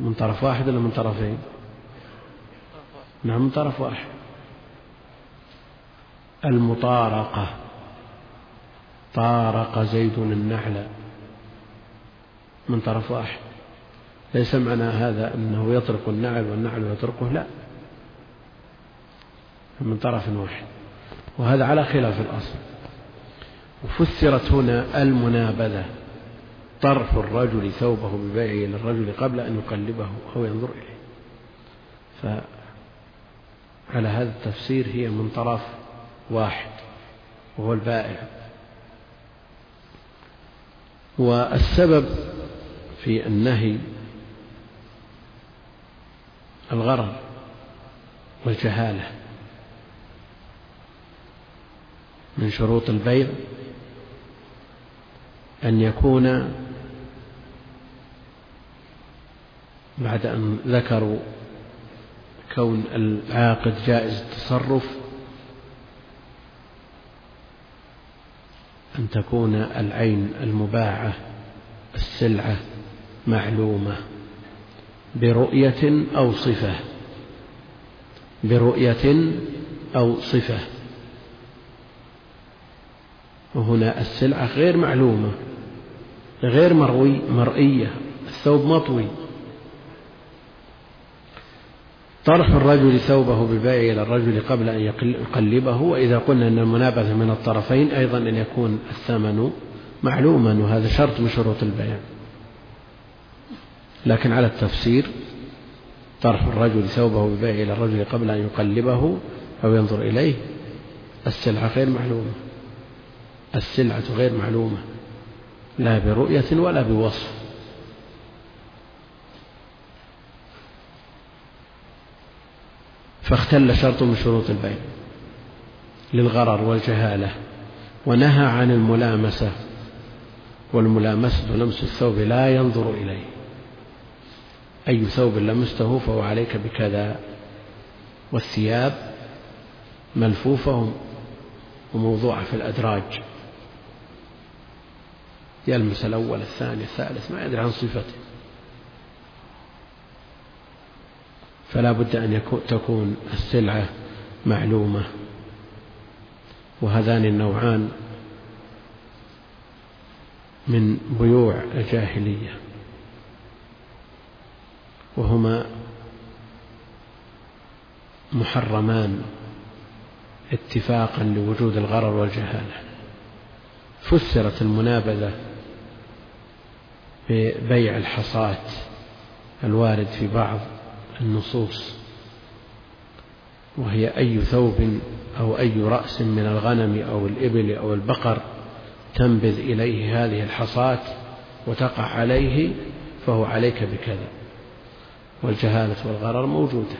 من طرف واحد ولا من طرفين؟ نعم من طرف واحد. المطارقة. طارق زيد النحل. من طرف واحد. ليس معنى هذا أنه يطرق النعل والنعل يطرقه؟ لا. من طرف واحد. وهذا على خلاف الأصل. وفسرت هنا المنابذة. طرح الرجل ثوبه ببيعه للرجل قبل أن يقلبه أو ينظر إليه. فعلى هذا التفسير هي من طرف واحد وهو البائع. والسبب في النهي الغرر والجهالة من شروط البيع أن يكون بعد أن ذكروا كون العاقد جائز التصرف أن تكون العين المباعة السلعة معلومة برؤية أو صفة. برؤية أو صفة. وهنا السلعة غير معلومة غير مروي مرئية الثوب مطوي. طرح الرجل ثوبه بالبيع إلى الرجل قبل أن يقلبه وإذا قلنا أن المنابذة من الطرفين أيضا أن يكون الثمن معلوما وهذا شرط من شروط البيع لكن على التفسير طرح الرجل ثوبه بالبيع إلى الرجل قبل أن يقلبه أو ينظر إليه السلعة غير معلومة. السلعة غير معلومة لا برؤية ولا بوصف. فاختل شرط من شروط البيع للغرر والجهالة ونهى عن الملامسة والملامسة لمس الثوب لا ينظر إليه. أي ثوب لمسته فهو عليك بكذا والثياب ملفوفة وموضوعة في الأدراج. يلمس الأول الثاني الثالث ما يدري عن صفته. فلا بد أن تكون السلعة معلومة. وهذان النوعان من بيوع الجاهلية. وهما محرمان اتفاقا لوجود الغرر والجهالة. فسرت المنابذة ببيع الحصاة الوارد في بعض. النصوص وهي أي ثوب أو أي رأس من الغنم أو الإبل أو البقر تنبذ إليه هذه الحصاة وتقع عليه فهو عليك بكذا. والجهالة والغرر موجودة.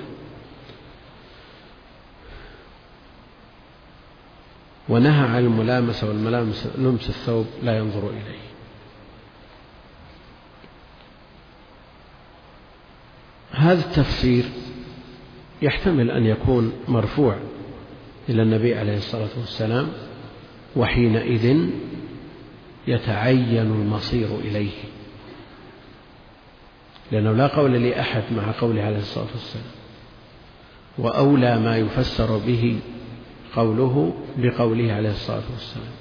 ونهى عن الملامسة والملامس لمس الثوب لا ينظر إليه. هذا التفسير يحتمل أن يكون مرفوع إلى النبي عليه الصلاة والسلام وحينئذ يتعين المصير إليه. لأنه لا قول لأحد مع قوله عليه الصلاة والسلام. وأولى ما يفسر به قوله بقوله عليه الصلاة والسلام.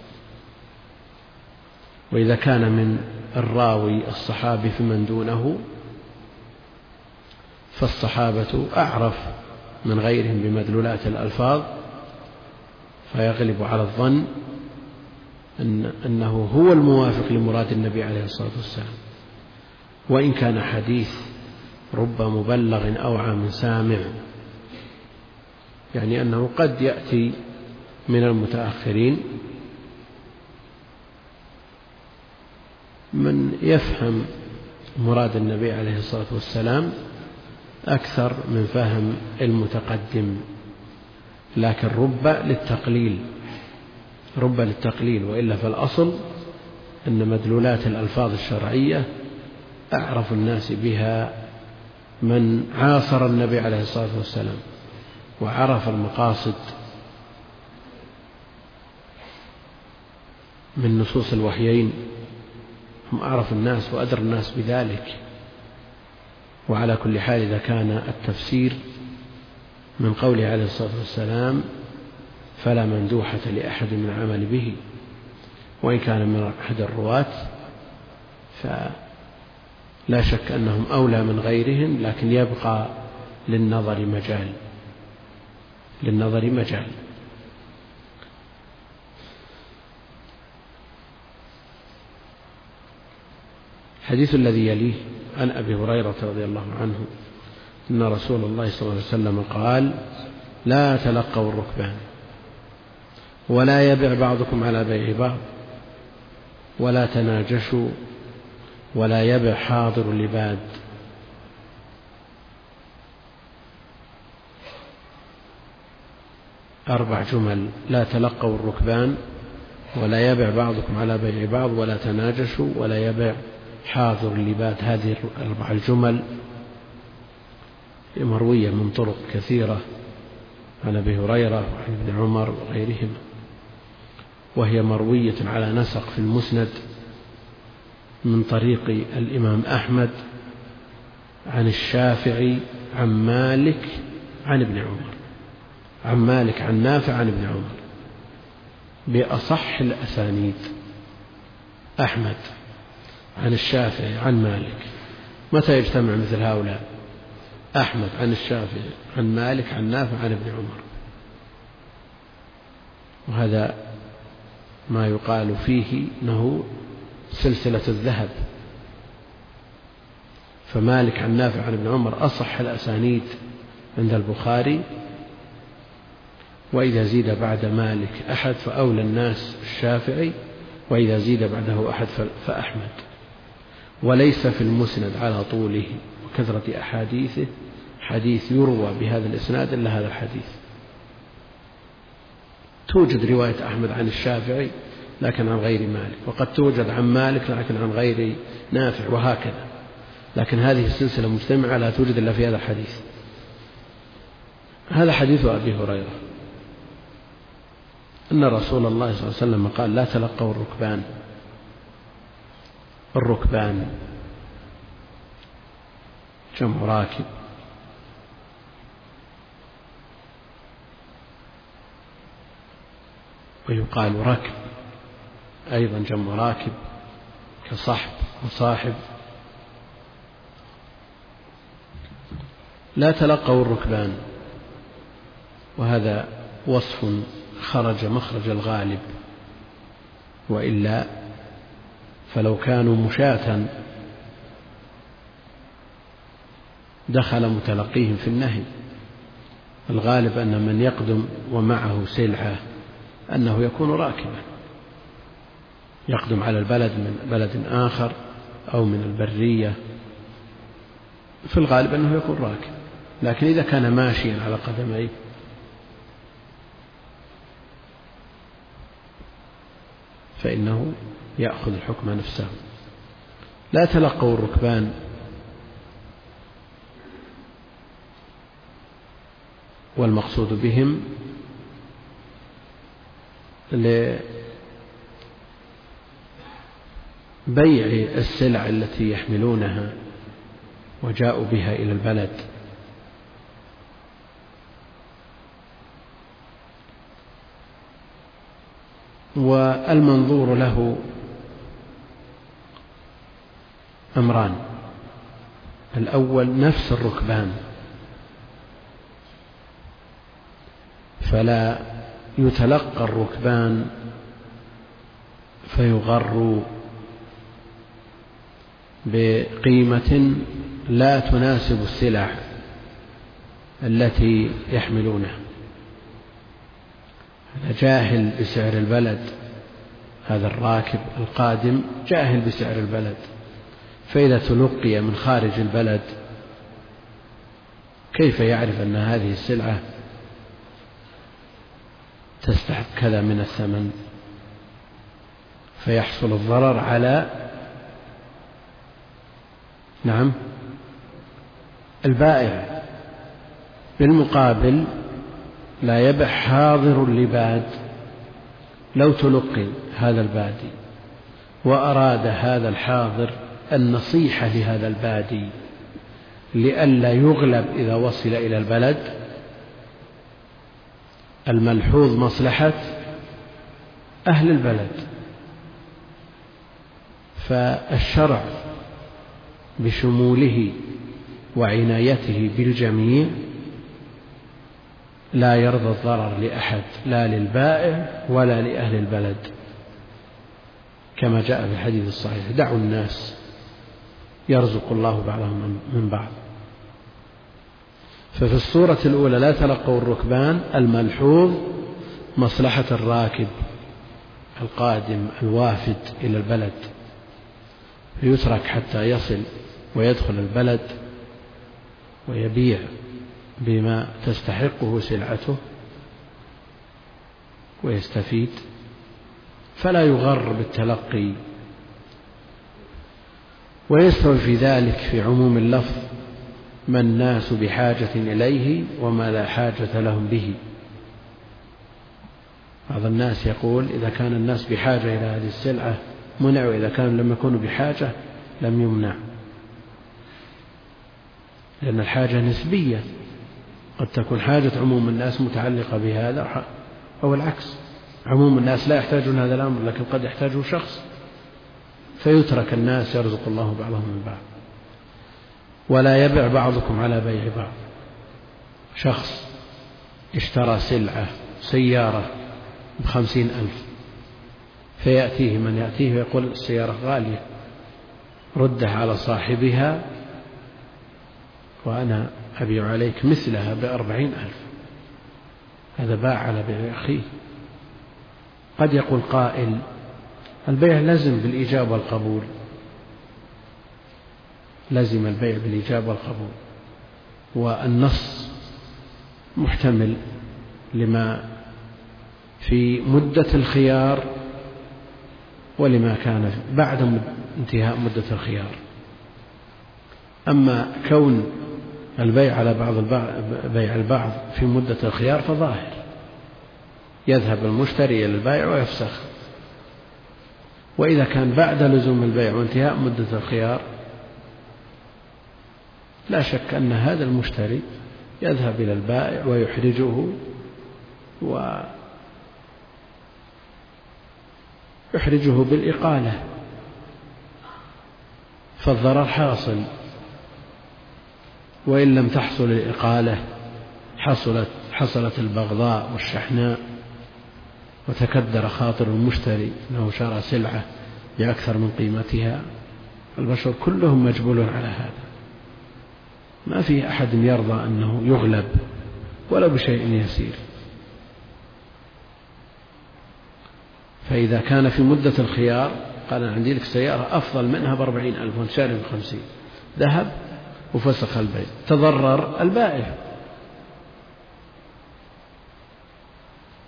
وإذا كان من الراوي الصحابي فمن دونه فالصحابة أعرف من غيرهم بمدلولات الألفاظ فيغلب على الظن أن أنه هو الموافق لمراد النبي عليه الصلاة والسلام. وإن كان حديث رب مبلغ أوعى من سامع يعني أنه قد يأتي من المتأخرين من يفهم مراد النبي عليه الصلاة والسلام أكثر من فهم المتقدم لكن رب للتقليل رب للتقليل وإلا فالأصل أن مدلولات الألفاظ الشرعية أعرف الناس بها من عاصر النبي عليه الصلاة والسلام وعرف المقاصد من نصوص الوحيين هم أعرف الناس وأدرى الناس بذلك. وعلى كل حال إذا كان التفسير من قوله عليه الصلاة والسلام فلا مندوحة لأحد من العمل به وإن كان من أحد الرواة فلا شك أنهم أولى من غيرهم لكن يبقى للنظر مجال للنظر مجال. الحديث الذي يليه عن أبي هريرة رضي الله عنه أن رسول الله صلى الله عليه وسلم قال لا تلقوا الركبان ولا يبع بعضكم على بيع بعض ولا تناجشوا ولا يبع حاضر لباد. أربع جمل لا تلقوا الركبان ولا يبع بعضكم على بيع بعض ولا تناجشوا ولا يبع حاضر لباد هذه الأربع الجمل مروية من طرق كثيرة عن أبي هريرة وعن ابن عمر وغيرهما وهي مروية على نسق في المسند من طريق الإمام أحمد عن الشافعي عن مالك عن ابن عمر. عن مالك عن نافع عن ابن عمر. بأصح الأسانيد. أحمد. عن الشافعي عن مالك. متى يجتمع مثل هؤلاء؟ أحمد عن الشافعي عن مالك عن نافع عن ابن عمر. وهذا ما يقال فيه إنه سلسلة الذهب. فمالك عن نافع عن ابن عمر أصح الأسانيد عند البخاري. وإذا زيد بعد مالك أحد فأولى الناس الشافعي وإذا زيد بعده أحد فأحمد. وليس في المسند على طوله وكثره أحاديثه. حديث يروى بهذا الإسناد إلا هذا الحديث. توجد رواية أحمد عن الشافعي لكن عن غير مالك وقد توجد عن مالك لكن عن غير نافع وهكذا. لكن هذه السلسلة مجتمعة لا توجد إلا في هذا الحديث. هذا حديث أبي هريرة. أن رسول الله صلى الله عليه وسلم قال لا تلقوا الركبان الركبان. جمع راكب. ويقال ركب. أيضا جمع راكب كصحب وصاحب. لا تلقوا الركبان. وهذا وصف خرج مخرج الغالب. وإلا فلو كانوا مشاة دخل متلقيهم في النهي. الغالب أن من يقدم ومعه سلعة أنه يكون راكبا. يقدم على البلد من بلد آخر أو من البرية. في الغالب أنه يكون راكب. لكن إذا كان ماشيا على قدميه. فإنه يأخذ الحكم نفسه. لا تلقوا الركبان. والمقصود بهم بيع السلع التي يحملونها وجاءوا بها إلى البلد. والمنظور له أمران الأول نفس الركبان. فلا يتلقى الركبان فيغروا بقيمة لا تناسب السلع التي يحملونها هذا جاهل بسعر البلد. هذا الراكب القادم جاهل بسعر البلد. فإذا تلقي من خارج البلد كيف يعرف أن هذه السلعة تستحق كذا من الثمن؟ فيحصل الضرر على نعم البائع. بالمقابل لا يبع حاضر لباد لو تلقي هذا البادي وأراد هذا الحاضر النصيحة لهذا البادي لئلا يغلب إذا وصل إلى البلد. الملحوظ مصلحة أهل البلد. فالشرع بشموله وعنايته بالجميع لا يرضى الضرر لأحد لا للبائع ولا لأهل البلد. كما جاء في الحديث الصحيح دعوا الناس يرزق الله بعضهم من بعض. ففي الصورة الأولى لا تلقوا الركبان الملحوظ مصلحة الراكب القادم الوافد إلى البلد فيترك حتى يصل ويدخل البلد ويبيع بما تستحقه سلعته ويستفيد. فلا يغر بالتلقي ويستوي في ذلك في عموم اللفظ ما الناس بحاجة إليه وما لا حاجة لهم به. بعض الناس يقول إذا كان الناس بحاجة إلى هذه السلعة منع وإذا كانوا لم يكونوا بحاجة لم يمنع. لأن الحاجة نسبية قد تكون حاجة عموم الناس متعلقة بهذا أو العكس عموم الناس لا يحتاجون هذا الأمر لكن قد يحتاجه شخص. فيترك الناس يرزق الله بعضهم من بعض ولا يبع بعضكم على بيع بعض. شخص اشترى سلعة سيارة بخمسين ألف فيأتيه من يأتيه ويقول السيارة غالية ردها على صاحبها وأنا أبيع عليك مثلها بأربعين ألف. هذا باع على بيع أخيه. قد يقول قائل البيع لزم بالإيجاب والقبول. لزم البيع بالإيجاب والقبول. والنص محتمل لما في مدة الخيار ولما كان بعد انتهاء مدة الخيار. أما كون البيع على بعض بيع البعض في مدة الخيار فظاهر. يذهب المشتري إلى البائع ويفسخ. وإذا كان بعد لزوم البيع وانتهاء مدة الخيار لا شك أن هذا المشتري يذهب إلى البائع ويحرجه و يحرجه بالإقالة فالضرر حاصل. وإن لم تحصل الإقالة حصلت حصلت البغضاء والشحناء. وتكدر خاطر المشتري أنه شرى سلعة بأكثر من قيمتها. البشر كلهم مجبولون على هذا. ما في أحد يرضى أنه يغلب ولو بشيء يسير. فإذا كان في مدة الخيار قال أنا عندي لك سيارة أفضل منها بأربعين ألف وأنت شاري بخمسين ذهب وفسخ البيع تضرر البائع.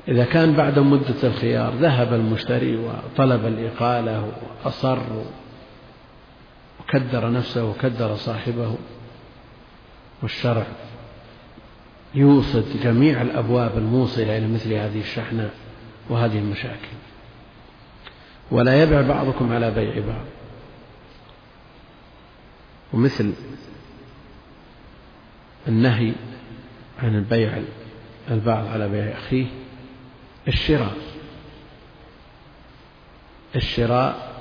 إذا كان بعد مدة الخيار ذهب المشتري وطلب الإقالة وأصر وكدر نفسه وكدر صاحبه والشرع يوصد جميع الأبواب الموصلة إلى مثل هذه الشحنة وهذه المشاكل. ولا يبع بعضكم على بيع بعض. ومثل النهي عن البيع البعض على بيع أخيه الشراء. الشراء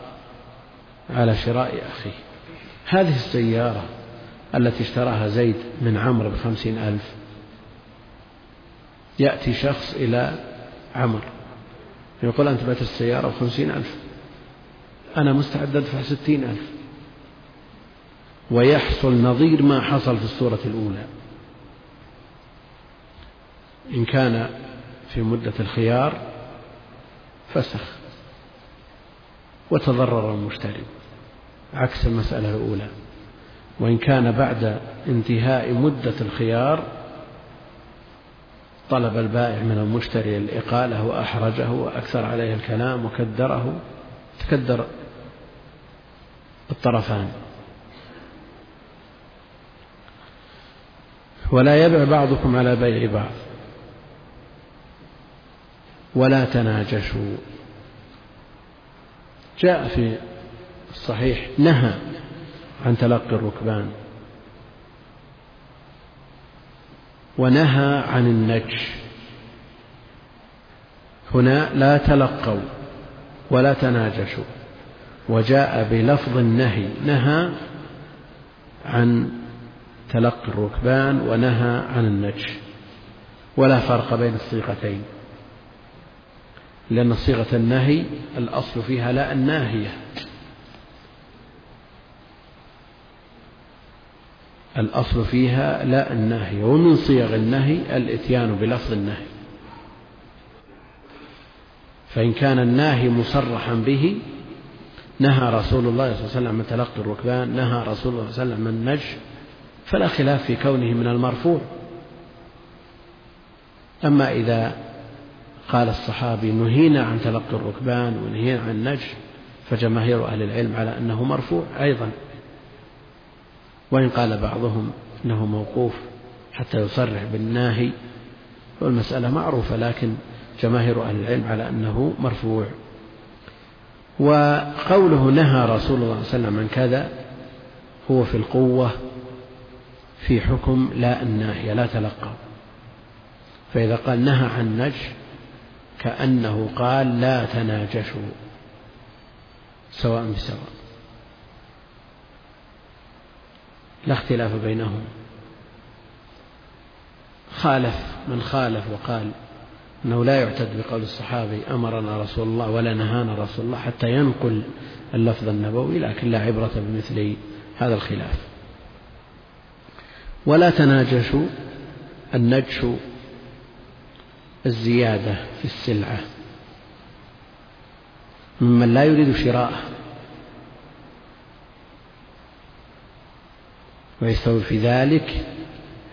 على شراء أخيه. هذه السيارة التي اشتراها زيد من عمرو بخمسين ألف يأتي شخص إلى عمرو يقول أنت بعت السيارة بخمسين ألف أنا مستعد أدفع ستين ألف. ويحصل نظير ما حصل في الصورة الأولى. إن كان في مدة الخيار فسخ وتضرر المشتري عكس المسألة الأولى. وإن كان بعد انتهاء مدة الخيار طلب البائع من المشتري الإقالة وأحرجه وأكثر عليه الكلام وكدره تكدر الطرفان. ولا يبع بعضكم على بيع بعض. ولا تناجشوا. جاء في الصحيح نهى عن تلقي الركبان. ونهى عن النجش. هنا لا تلقوا ولا تناجشوا. وجاء بلفظ النهي. نهى عن تلقي الركبان ونهى عن النجش. ولا فرق بين الصيغتين. لأن صيغة النهي الأصل فيها لا الناهية. الأصل فيها لا الناهية ومن صيغ النهي الإتيان بلفظ النهي. فإن كان الناهي مصرحا به نهى رسول الله صلى الله عليه وسلم من تلقي الركبان نهى رسول الله صلى الله عليه وسلم من النجش فلا خلاف في كونه من المرفوع. أما إذا قال الصحابي نهينا عن تلقي الركبان ونهينا عن النجش فجماهير أهل العلم على أنه مرفوع أيضا. وإن قال بعضهم إنه موقوف حتى يصرح بالناهي والمسألة معروفة لكن جماهير أهل العلم على أنه مرفوع. وقوله نهى رسول الله صلى الله عليه وسلم عن كذا هو في القوة في حكم لا الناهية لا تلقى. فإذا قال نهى عن نجش كأنه قال لا تناجشوا سواء بسواء. لا اختلاف بينهم. خالف من خالف وقال أنه لا يعتد بقول الصحابي أمرنا رسول الله ولا نهانا رسول الله حتى ينقل اللفظ النبوي لكن لا عبرة بمثل هذا الخلاف. ولا تناجشوا النجش الزيادة في السلعة. ممن لا يريد شراءه ويستوي في ذلك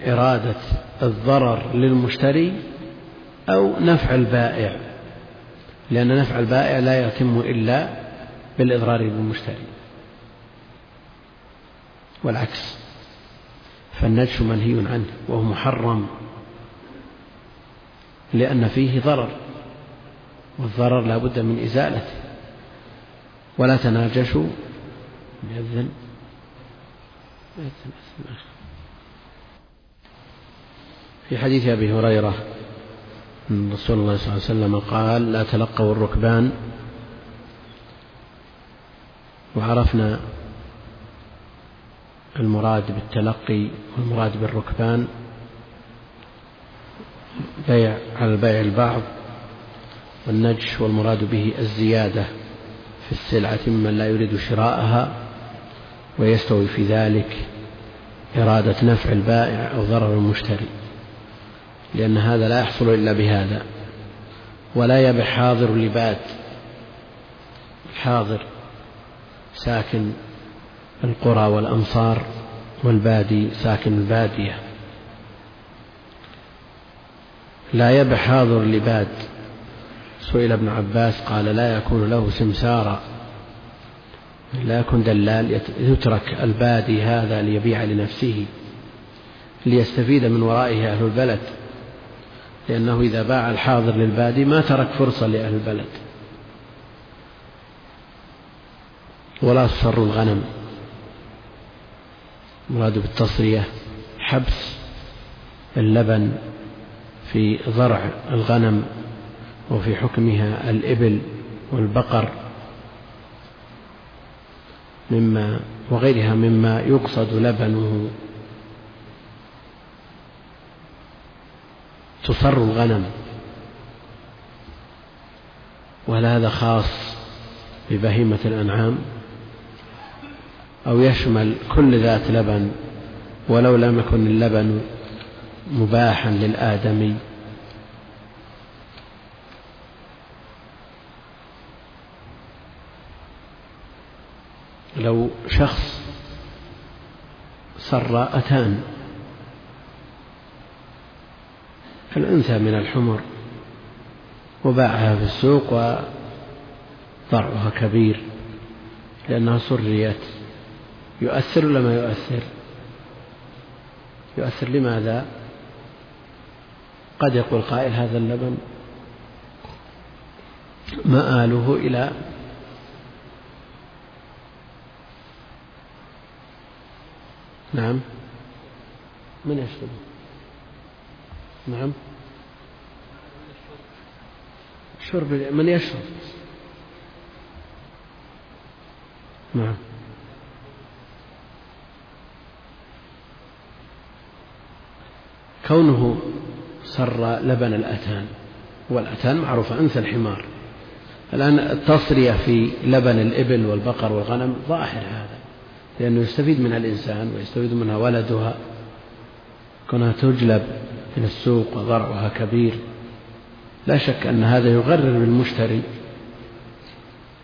إرادة الضرر للمشتري أو نفع البائع. لأن نفع البائع لا يتم إلا بالإضرار بالمشتري. والعكس. فالنجش منهي عنه وهو محرم. لأن فيه ضرر والضرر لا بد من إزالته ولا تناجشوا بإذن. في حديث أبي هريرة أن رسول الله صلى الله عليه وسلم قال لا تلقوا الركبان. وعرفنا المراد بالتلقي والمراد بالركبان بيع على البيع البعض والنجش والمراد به الزيادة في السلعة ممن لا يريد شراءها ويستوي في ذلك إرادة نفع البائع أو ضرر المشتري لأن هذا لا يحصل إلا بهذا ولا يبع حاضر لباد الحاضر ساكن القرى والأمصار والبادي ساكن البادية لا يبع حاضر لباد سئل ابن عباس قال لا يكون له سمسارا لا يكون دلال يترك البادي هذا ليبيع لنفسه ليستفيد من ورائه أهل البلد. لأنه إذا باع الحاضر للبادي ما ترك فرصة لأهل البلد. ولا تصر الغنم. مراد بالتصرية حبس اللبن. في ضرع الغنم وفي حكمها الإبل والبقر مما وغيرها مما يقصد لبنه. تصر الغنم. وهل هذا خاص ببهيمة الأنعام؟ أو يشمل كل ذات لبن ولو لم يكن اللبن مباحا للآدمي. لو شخص سر أتان الأنثى من الحمر وباعها في السوق وضرعها كبير لأنها سريت يؤثر ولا ما يؤثر؟ يؤثر لماذا؟ قد يقول قائل هذا اللبن مآله إلى نعم من يشرب نعم شرب من يشرب؟ نعم كونه سر لبن الأتان والأتان معروفة أنثى الحمار. الآن التصرية في لبن الإبل والبقر والغنم ظاهر هذا لأنه يستفيد منها الإنسان ويستفيد منها ولدها. كونها تجلب إلى السوق وضرعها كبير لا شك أن هذا يغرر بالمشتري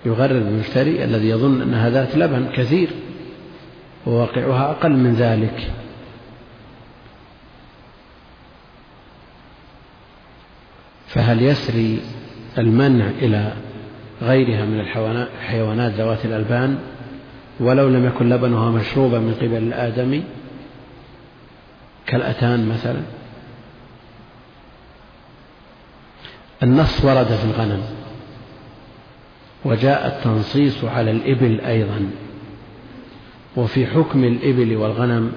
يغرر بالمشتري الذي يظن أنها ذات لبن كثير وواقعها أقل من ذلك. فهل يسري المنع إلى غيرها من الحيوانات ذوات الألبان؟ ولو لم يكن لبنها مشروبا من قبل الآدمي كالأتان مثلا. النص ورد في الغنم وجاء التنصيص على الإبل أيضا. وفي حكم الإبل والغنم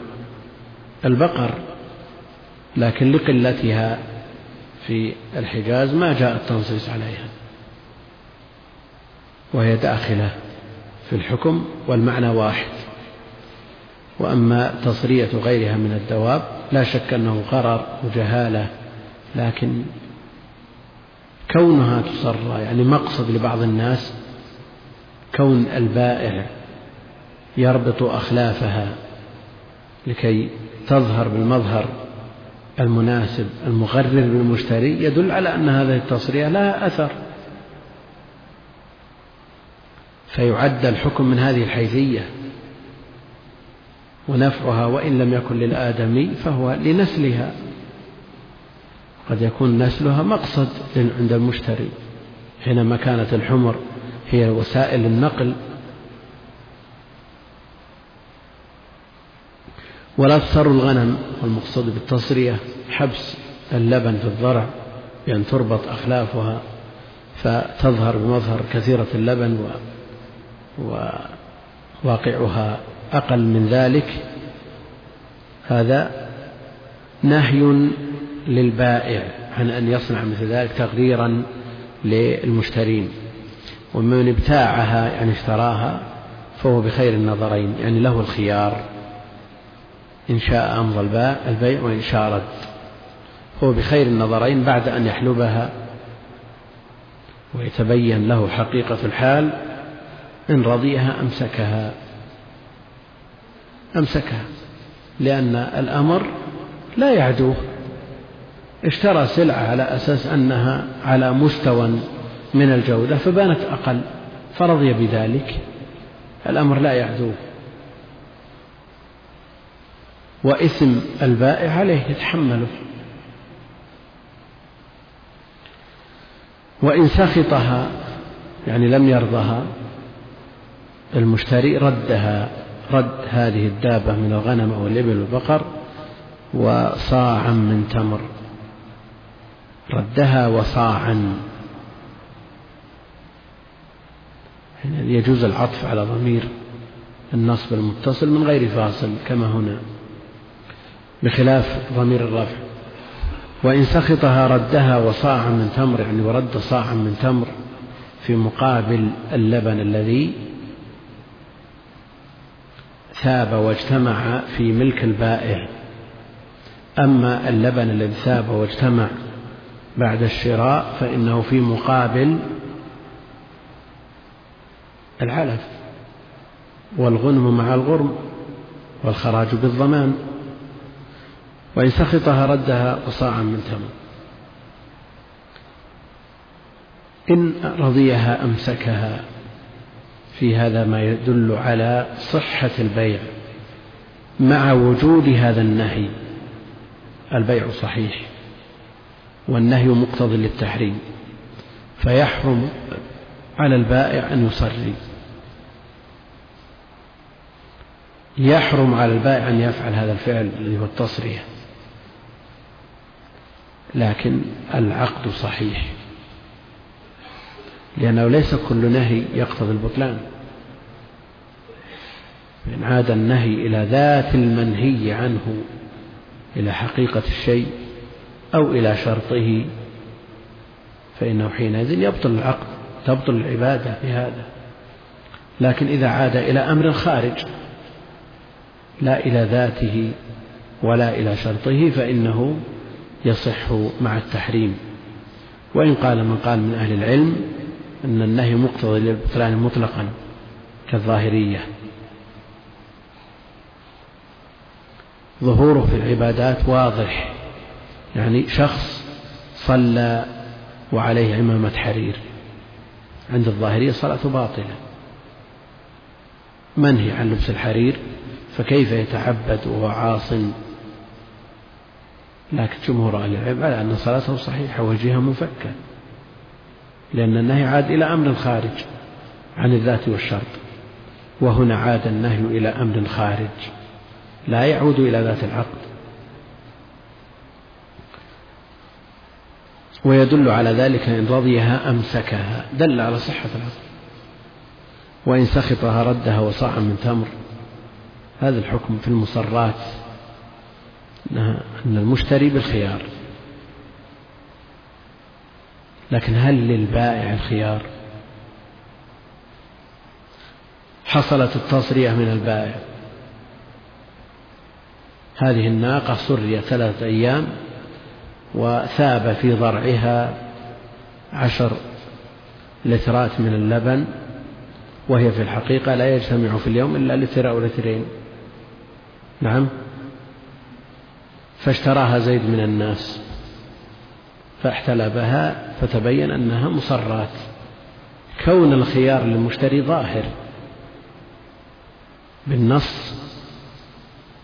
البقر لكن لقلتها في الحجاز ما جاء التنصيص عليها. وهي داخلة في الحكم والمعنى واحد. وأما تصرية غيرها من الدواب لا شك أنه غرر وجهالة لكن كونها تصرى يعني مقصد لبعض الناس كون البائع يربط أخلافها لكي تظهر بالمظهر المناسب المغرر بالمشتري يدل على أن هذه التصرية لها أثر. فيعد الحكم من هذه الحيثية ونفعها وإن لم يكن للآدمي فهو لنسلها. قد يكون نسلها مقصد عند المشتري حينما كانت الحمر هي وسائل النقل ولا تصر الغنم والمقصود بالتصرية حبس اللبن في الضرع بأن تربط أخلافها فتظهر بمظهر كثيرة اللبن وواقعها أقل من ذلك. هذا نهي للبائع عن أن يصنع مثل ذلك تغريرا للمشترين. ومن ابتاعها يعني اشتراها فهو بخير النظرين يعني له الخيار. إن شاء أمضى البيع وإن شاء رد. هو بخير النظرين بعد أن يحلبها ويتبين له حقيقة الحال إن رضيها أمسكها. أمسكها لأن الأمر لا يعدوه اشترى سلعة على أساس أنها على مستوى من الجودة فبانت أقل فرضي بذلك. الأمر لا يعدوه وإثم البائع عليه يتحمله. وإن سخطها يعني لم يرضها المشتري ردها رد هذه الدابة من الغنم أو الإبل والبقر وصاعا من تمر. ردها وصاعا. يجوز العطف على ضمير النصب المتصل من غير فاصل كما هنا. بخلاف ضمير الرفع. وإن سخطها ردها وصاعا من تمر يعني ورد صاعا من تمر في مقابل اللبن الذي ثاب واجتمع في ملك البائع. أما اللبن الذي ثاب واجتمع بعد الشراء فإنه في مقابل العلف والغنم مع الغرم والخراج بالضمان. وإن سخطها ردها وصاعا من تمر. إن رضيها أمسكها في هذا ما يدل على صحة البيع مع وجود هذا النهي. البيع صحيح والنهي مقتضي للتحريم فيحرم على البائع أن يصري. يحرم على البائع أن يفعل هذا الفعل الذي هو التصرية لكن العقد صحيح. لأنه ليس كل نهي يقتضي البطلان. إن عاد النهي إلى ذات المنهي عنه إلى حقيقة الشيء أو إلى شرطه فإنه حينئذ يبطل العقد تبطل العبادة بهذا لكن إذا عاد إلى أمر خارج لا إلى ذاته ولا إلى شرطه فإنه يصح مع التحريم. وإن قال من قال من أهل العلم أن النهي مقتضي للبطلان مطلقا كالظاهرية. ظهوره في العبادات واضح. يعني شخص صلى وعليه عمامة حرير. عند الظاهرية صلاته باطلة. منهي عن لبس الحرير فكيف يتعبد وهو عاص لكن جمهور أهل العلم على أن صلاته صحيحة وجهها مفكة لأن النهي عاد إلى أمر خارج عن الذات والشرط وهنا عاد النهي إلى أمر خارج لا يعود إلى ذات العقد ويدل على ذلك إن رضيها أمسكها دل على صحة العقد وإن سخطها ردها وصاعا من تمر هذا الحكم في المصرات. أن المشتري بالخيار. لكن هل للبائع الخيار؟ حصلت التصرية من البائع. هذه الناقة سريت ثلاثة أيام وثاب في ضرعها عشر لترات من اللبن وهي في الحقيقة لا يجتمع في اليوم إلا لتر أو لترين. نعم؟ فاشتراها زيد من الناس فاحتلبها فتبين أنها مصرات. كون الخيار للمشتري ظاهر بالنص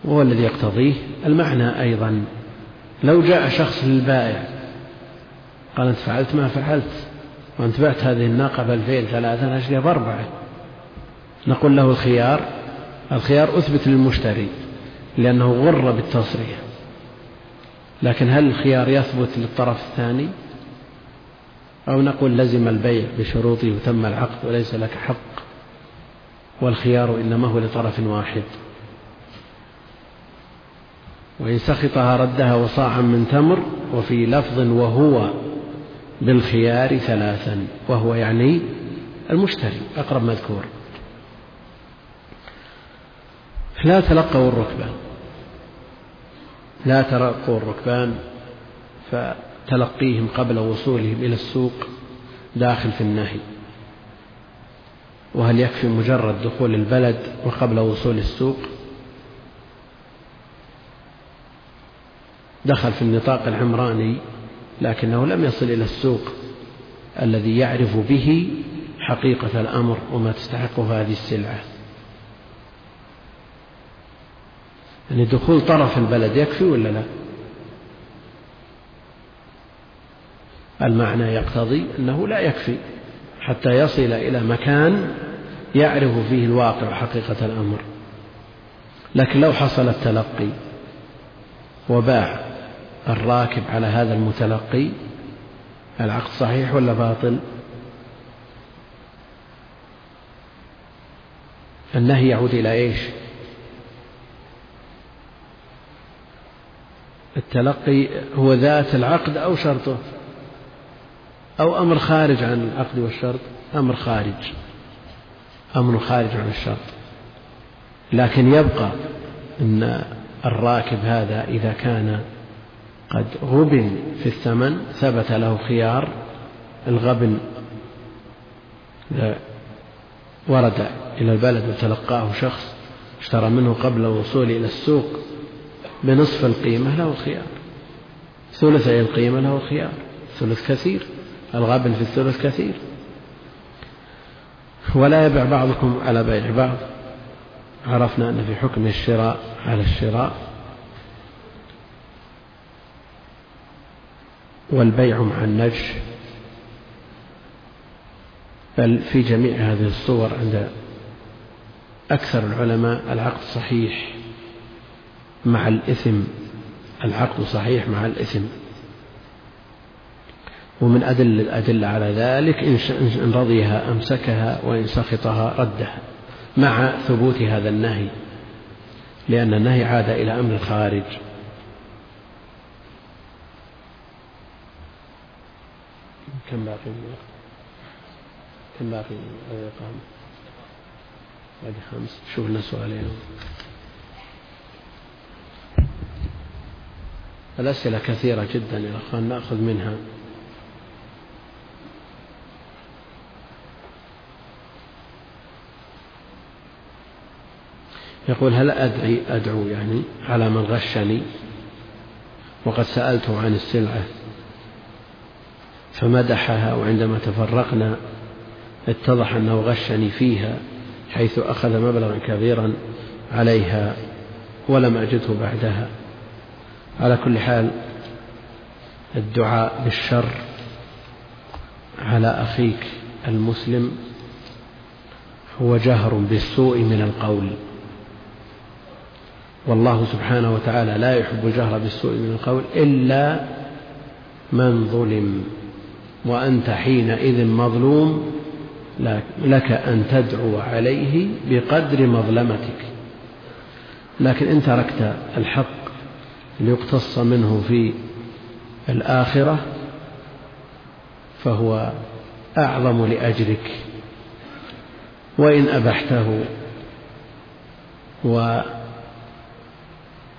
وهو الذي يقتضيه المعنى أيضا. لو جاء شخص للبائع قال أنت فعلت ما فعلت وأنت بعت هذه الناقة بألفين ثلاثة أشتريها بأربعة نقول له الخيار الخيار أثبت للمشتري لأنه غر بالتصريح. لكن هل الخيار يثبت للطرف الثاني؟ أو نقول لزم البيع بشروطه وتم العقد وليس لك حق والخيار إنما هو لطرف واحد. وإن سخطها ردها وصاعا من تمر وفي لفظ وهو بالخيار ثلاثا وهو يعني المشتري أقرب مذكور. لا تلقوا الركبان لا تلقوا الركبان فتلقيهم قبل وصولهم إلى السوق داخل في النهي. وهل يكفي مجرد دخول البلد وقبل وصول السوق؟ دخل في النطاق العمراني لكنه لم يصل إلى السوق الذي يعرف به حقيقة الأمر وما تستحقه هذه السلعة. يعني دخول طرف البلد يكفي ولا لا؟ المعنى يقتضي أنه لا يكفي حتى يصل إلى مكان يعرف فيه الواقع حقيقة الأمر. لكن لو حصل التلقي وباع الراكب على هذا المتلقي العقد صحيح ولا باطل؟ النهي يعود إلى إيش؟ التلقي هو ذات العقد أو شرطه. أو أمر خارج عن العقد والشرط. أمر خارج. أمر خارج عن الشرط. لكن يبقى أن الراكب هذا إذا كان قد غبن في الثمن ثبت له خيار الغبن ورد إلى البلد وتلقاه شخص اشترى منه قبل الوصول إلى السوق بنصف القيمة له الخيار ثلثي القيمة له الخيار ثلث كثير. الغبن في الثلث كثير. ولا يبع بعضكم على بيع بعض. عرفنا أن في حكم الشراء على الشراء. والبيع مع النجش. بل في جميع هذه الصور عند أكثر العلماء العقد صحيح. مع الإثم العقد صحيح مع الإثم. ومن أدل الأدلة على ذلك إن رضيها أمسكها وإن سخطها ردها مع ثبوت هذا النهي لأن النهي عاد إلى أمر خارج كم باقي؟ من الوقت كم باقي؟ من الإقامة بعد خمس شوف لنا سؤالين الأسئلة كثيرة جدا يا أخوان نأخذ منها. يقول هل أدعي أدعو يعني على من غشني وقد سألته عن السلعة فمدحها وعندما تفرقنا اتضح أنه غشني فيها حيث أخذ مبلغا كبيرا عليها ولم أجده بعدها. على كل حال الدعاء بالشر على أخيك المسلم هو جهر بالسوء من القول. والله سبحانه وتعالى لا يحب الجهر بالسوء من القول إلا من ظلم وأنت حينئذ مظلوم لك أن تدعو عليه بقدر مظلمتك. لكن إن تركت الحق ليقتص منه في الآخرة فهو أعظم لأجرك وإن أبحته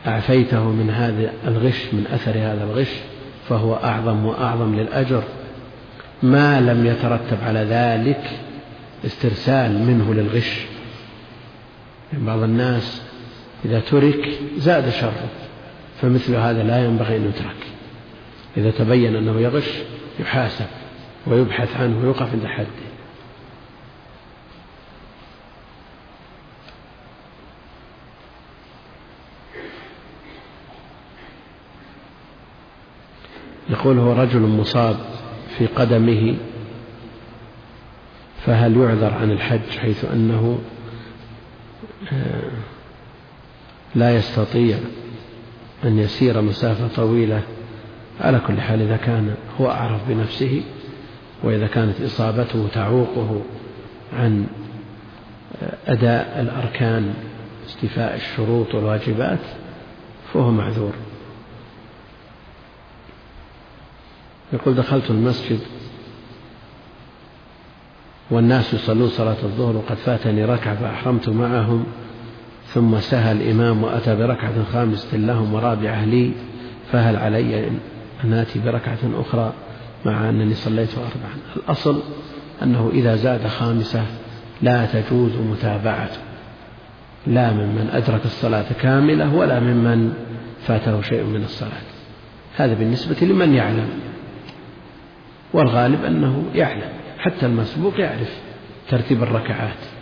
وأعفيته من هذا الغش من أثر هذا الغش فهو أعظم وأعظم للأجر. ما لم يترتب على ذلك استرسال منه للغش. يعني بعض الناس إذا ترك زاد شره. فمثل هذا لا ينبغي أن يترك. إذا تبين أنه يغش يحاسب ويبحث عنه ويوقف عند حده. يقول هو رجل مصاب في قدمه فهل يعذر عن الحج حيث أنه آه، لا يستطيع أن يسير مسافة طويلة. على كل حال إذا كان هو أعرف بنفسه وإذا كانت إصابته تعوقه عن أداء الأركان استيفاء الشروط والواجبات فهو معذور. يقول دخلت المسجد والناس يصلون صلاة الظهر وقد فاتني ركعة فأحرمت معهم. ثم سهى الإمام وأتى بركعة خامسة لهم ورابعة لي فهل علي أن آتي بركعة أخرى مع أنني صليت أربعا الأصل أنه إذا زاد خامسة لا تجوز متابعته لا ممن أدرك الصلاة كاملة ولا ممن فاته شيء من الصلاة. هذا بالنسبة لمن يعلم والغالب أنه يعلم حتى المسبوق يعرف ترتيب الركعات.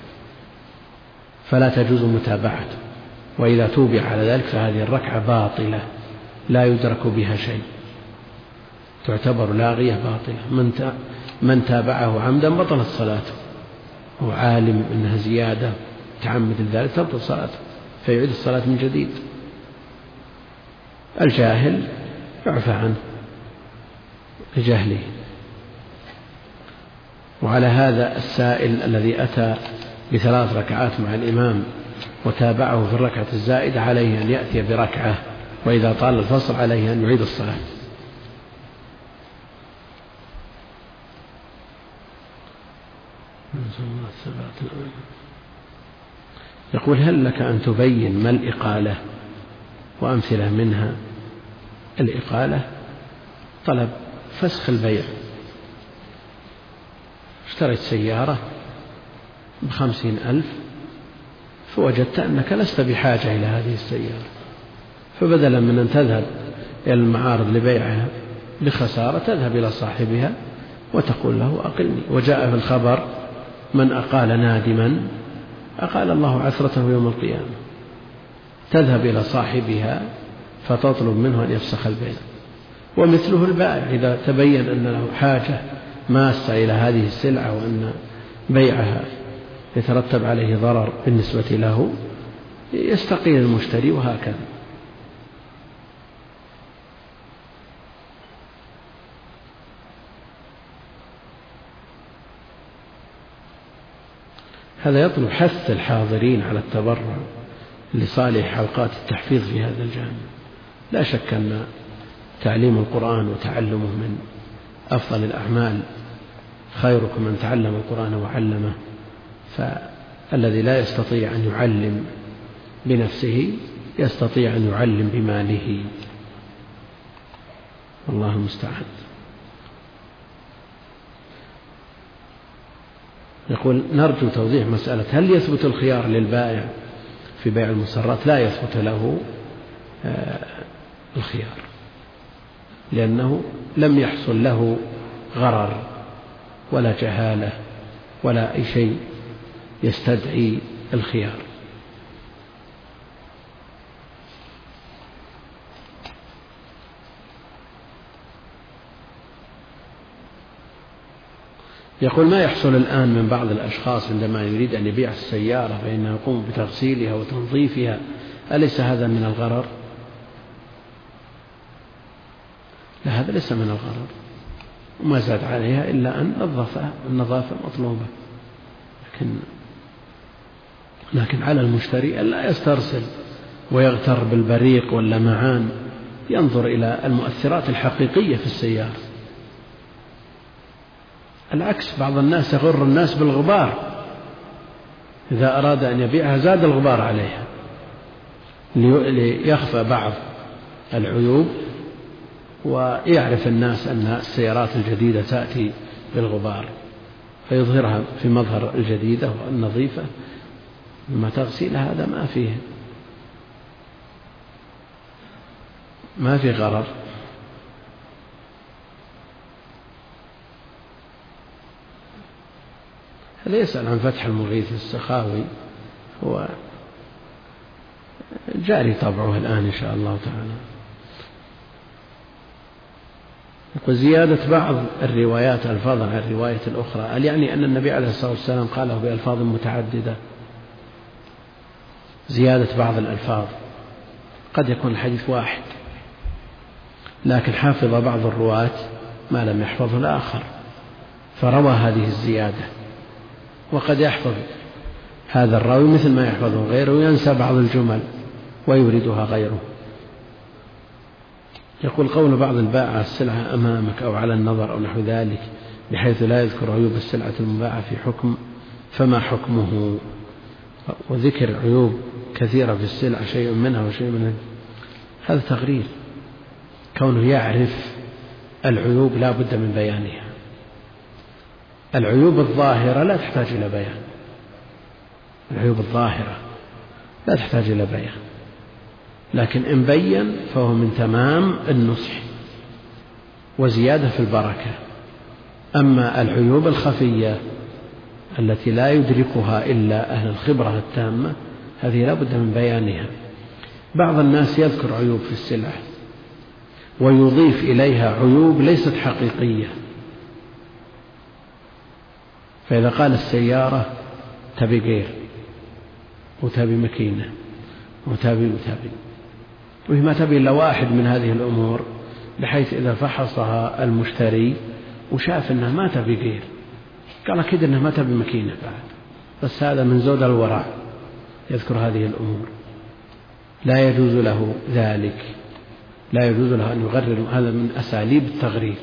فلا تجوز متابعته وإذا توبع على ذلك فهذه الركعة باطلة لا يدرك بها شيء. تعتبر لاغية باطلة. من من تابعه عمدا بطلت صلاته. هو عالم أنها زيادة تعمد ذلك تبطل صلاته فيعيد الصلاة من جديد. الجاهل يعفى عنه لجهله. وعلى هذا السائل الذي أتى بثلاث ركعات مع الإمام وتابعه في الركعة الزائدة عليه أن يأتي بركعة وإذا طال الفصل عليه أن يعيد الصلاة. يقول هل لك أن تبين ما الإقالة وأمثلة منها؟ الإقالة طلب فسخ البيع. اشتريت سيارة بخمسين ألف فوجدت أنك لست بحاجة إلى هذه السيارة. فبدلا من أن تذهب إلى المعارض لبيعها بخسارة تذهب إلى صاحبها وتقول له أقلني. وجاء في الخبر من أقال نادما أقال الله عثرته يوم القيامة. تذهب إلى صاحبها فتطلب منه أن يفسخ البيع. ومثله البائع إذا تبين أن له حاجة ماسة إلى هذه السلعة وأن بيعها يترتب عليه ضرر بالنسبة له يستقيل المشتري وهكذا. هذا يطلب حث الحاضرين على التبرع لصالح حلقات التحفيظ في هذا الجانب. لا شك أن تعليم القرآن وتعلمه من أفضل الأعمال. خيركم من تعلم القرآن وعلمه. فالذي لا يستطيع أن يعلم بنفسه يستطيع أن يعلم بماله. والله المستعان. يقول نرجو توضيح مسألة هل يثبت الخيار للبائع في بيع المسرات؟ لا يثبت له آه، الخيار لأنه لم يحصل له غرر ولا جهالة ولا أي شيء. يستدعي الخيار. يقول ما يحصل الآن من بعض الأشخاص عندما يريد أن يبيع السيارة فإنه يقوم بتغسيلها وتنظيفها أليس هذا من الغرر؟ لا هذا ليس من الغرر. وما زاد عليها إلا أن نظفها النظافة مطلوبة. لكن لكن على المشتري ألا يسترسل ويغتر بالبريق واللمعان ينظر إلى المؤثرات الحقيقية في السيارة. العكس بعض الناس يغر الناس بالغبار. إذا أراد أن يبيعها زاد الغبار عليها. ليخفى بعض العيوب ويعرف الناس أن السيارات الجديدة تأتي بالغبار فيظهرها في مظهر الجديدة والنظيفة. أما تغسيل هذا ما فيه. ما في غرر. هذا يسأل عن فتح المغيث السخاوي. هو جاري طبعه الآن إن شاء الله تعالى. وزيادة بعض الروايات ألفاظا عن الرواية الأخرى هل يعني أن النبي عليه الصلاة والسلام قاله بألفاظ متعددة؟ زيادة بعض الألفاظ. قد يكون الحديث واحد. لكن حفظ بعض الرواة ما لم يحفظه الآخر. فروى هذه الزيادة. وقد يحفظ هذا الراوي مثل ما يحفظه غيره وينسى بعض الجمل ويوردها غيره. يقول قول بعض البائع السلعة أمامك أو على النظر أو نحو ذلك بحيث لا يذكر عيوب السلعة المباعة في حكم فما حكمه؟ وذكر عيوب كثيرة في السلعة شيء منها وشيء منها. هذا تغرير كونه يعرف العيوب لا بد من بيانها. العيوب الظاهرة لا تحتاج إلى بيان. العيوب الظاهرة لا تحتاج إلى بيان. لكن إن بين فهو من تمام النصح وزيادة في البركة. أما العيوب الخفية التي لا يدركها إلا أهل الخبرة التامة هذه لا بد من بيانها. بعض الناس يذكر عيوب في السلع ويضيف إليها عيوب ليست حقيقية. فإذا قال السيارة تبي غير وتبي مكينة وتبي وتبي وهي ما تبي إلا واحد من هذه الأمور بحيث إذا فحصها المشتري وشاف أنها ما تبي غير قال أكيد أنها ما تبي مكينة بعد بس هذا من زود الورع. يذكر هذه الأمور. لا يجوز له ذلك. لا يجوز له أن يغرر هذا من أساليب التغرير.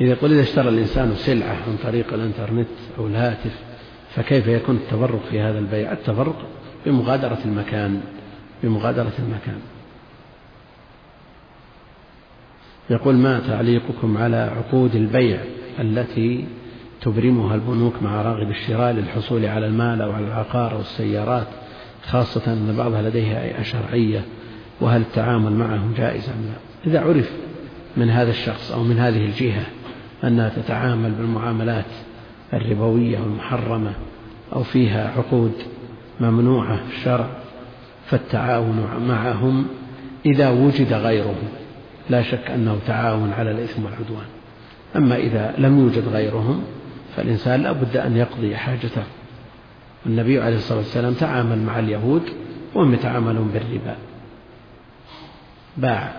إذا قل إذا اشترى الإنسان سلعة عن طريق الإنترنت أو الهاتف فكيف يكون التفرق في هذا البيع؟ التفرق بمغادرة المكان بمغادرة المكان. يقول ما تعليقكم على عقود البيع التي تبرمها البنوك مع راغب الشراء للحصول على المال أو على العقار أو السيارات خاصة أن بعضها لديها شرعية وهل التعامل معهم جائز أم لا؟ إذا عرف من هذا الشخص أو من هذه الجهة أنها تتعامل بالمعاملات الربوية والمحرمة أو فيها عقود ممنوعة في الشرع فالتعاون معهم إذا وجد غيرهم. لا شك أنه تعاون على الإثم والعدوان. أما إذا لم يوجد غيرهم فالإنسان لا بد أن يقضي حاجته. النبي عليه الصلاة والسلام تعامل مع اليهود وهم يتعاملون بالربا. باع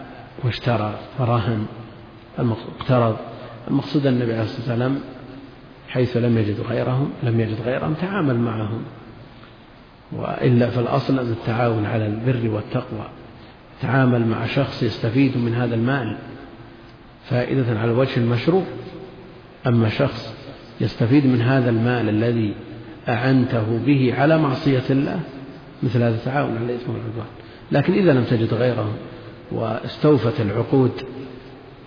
واشترى ورهن اقترض. المقصود النبي عليه الصلاة والسلام حيث لم يجد غيرهم لم يجد غيرهم تعامل معهم. وإلا فالأصل التعاون على البر والتقوى تعامل مع شخص يستفيد من هذا المال فائدة على الوجه المشروع. أما شخص يستفيد من هذا المال الذي أعنته به على معصية الله مثل هذا التعاون على الإثم والعدوان. لكن إذا لم تجد غيرهم واستوفت العقود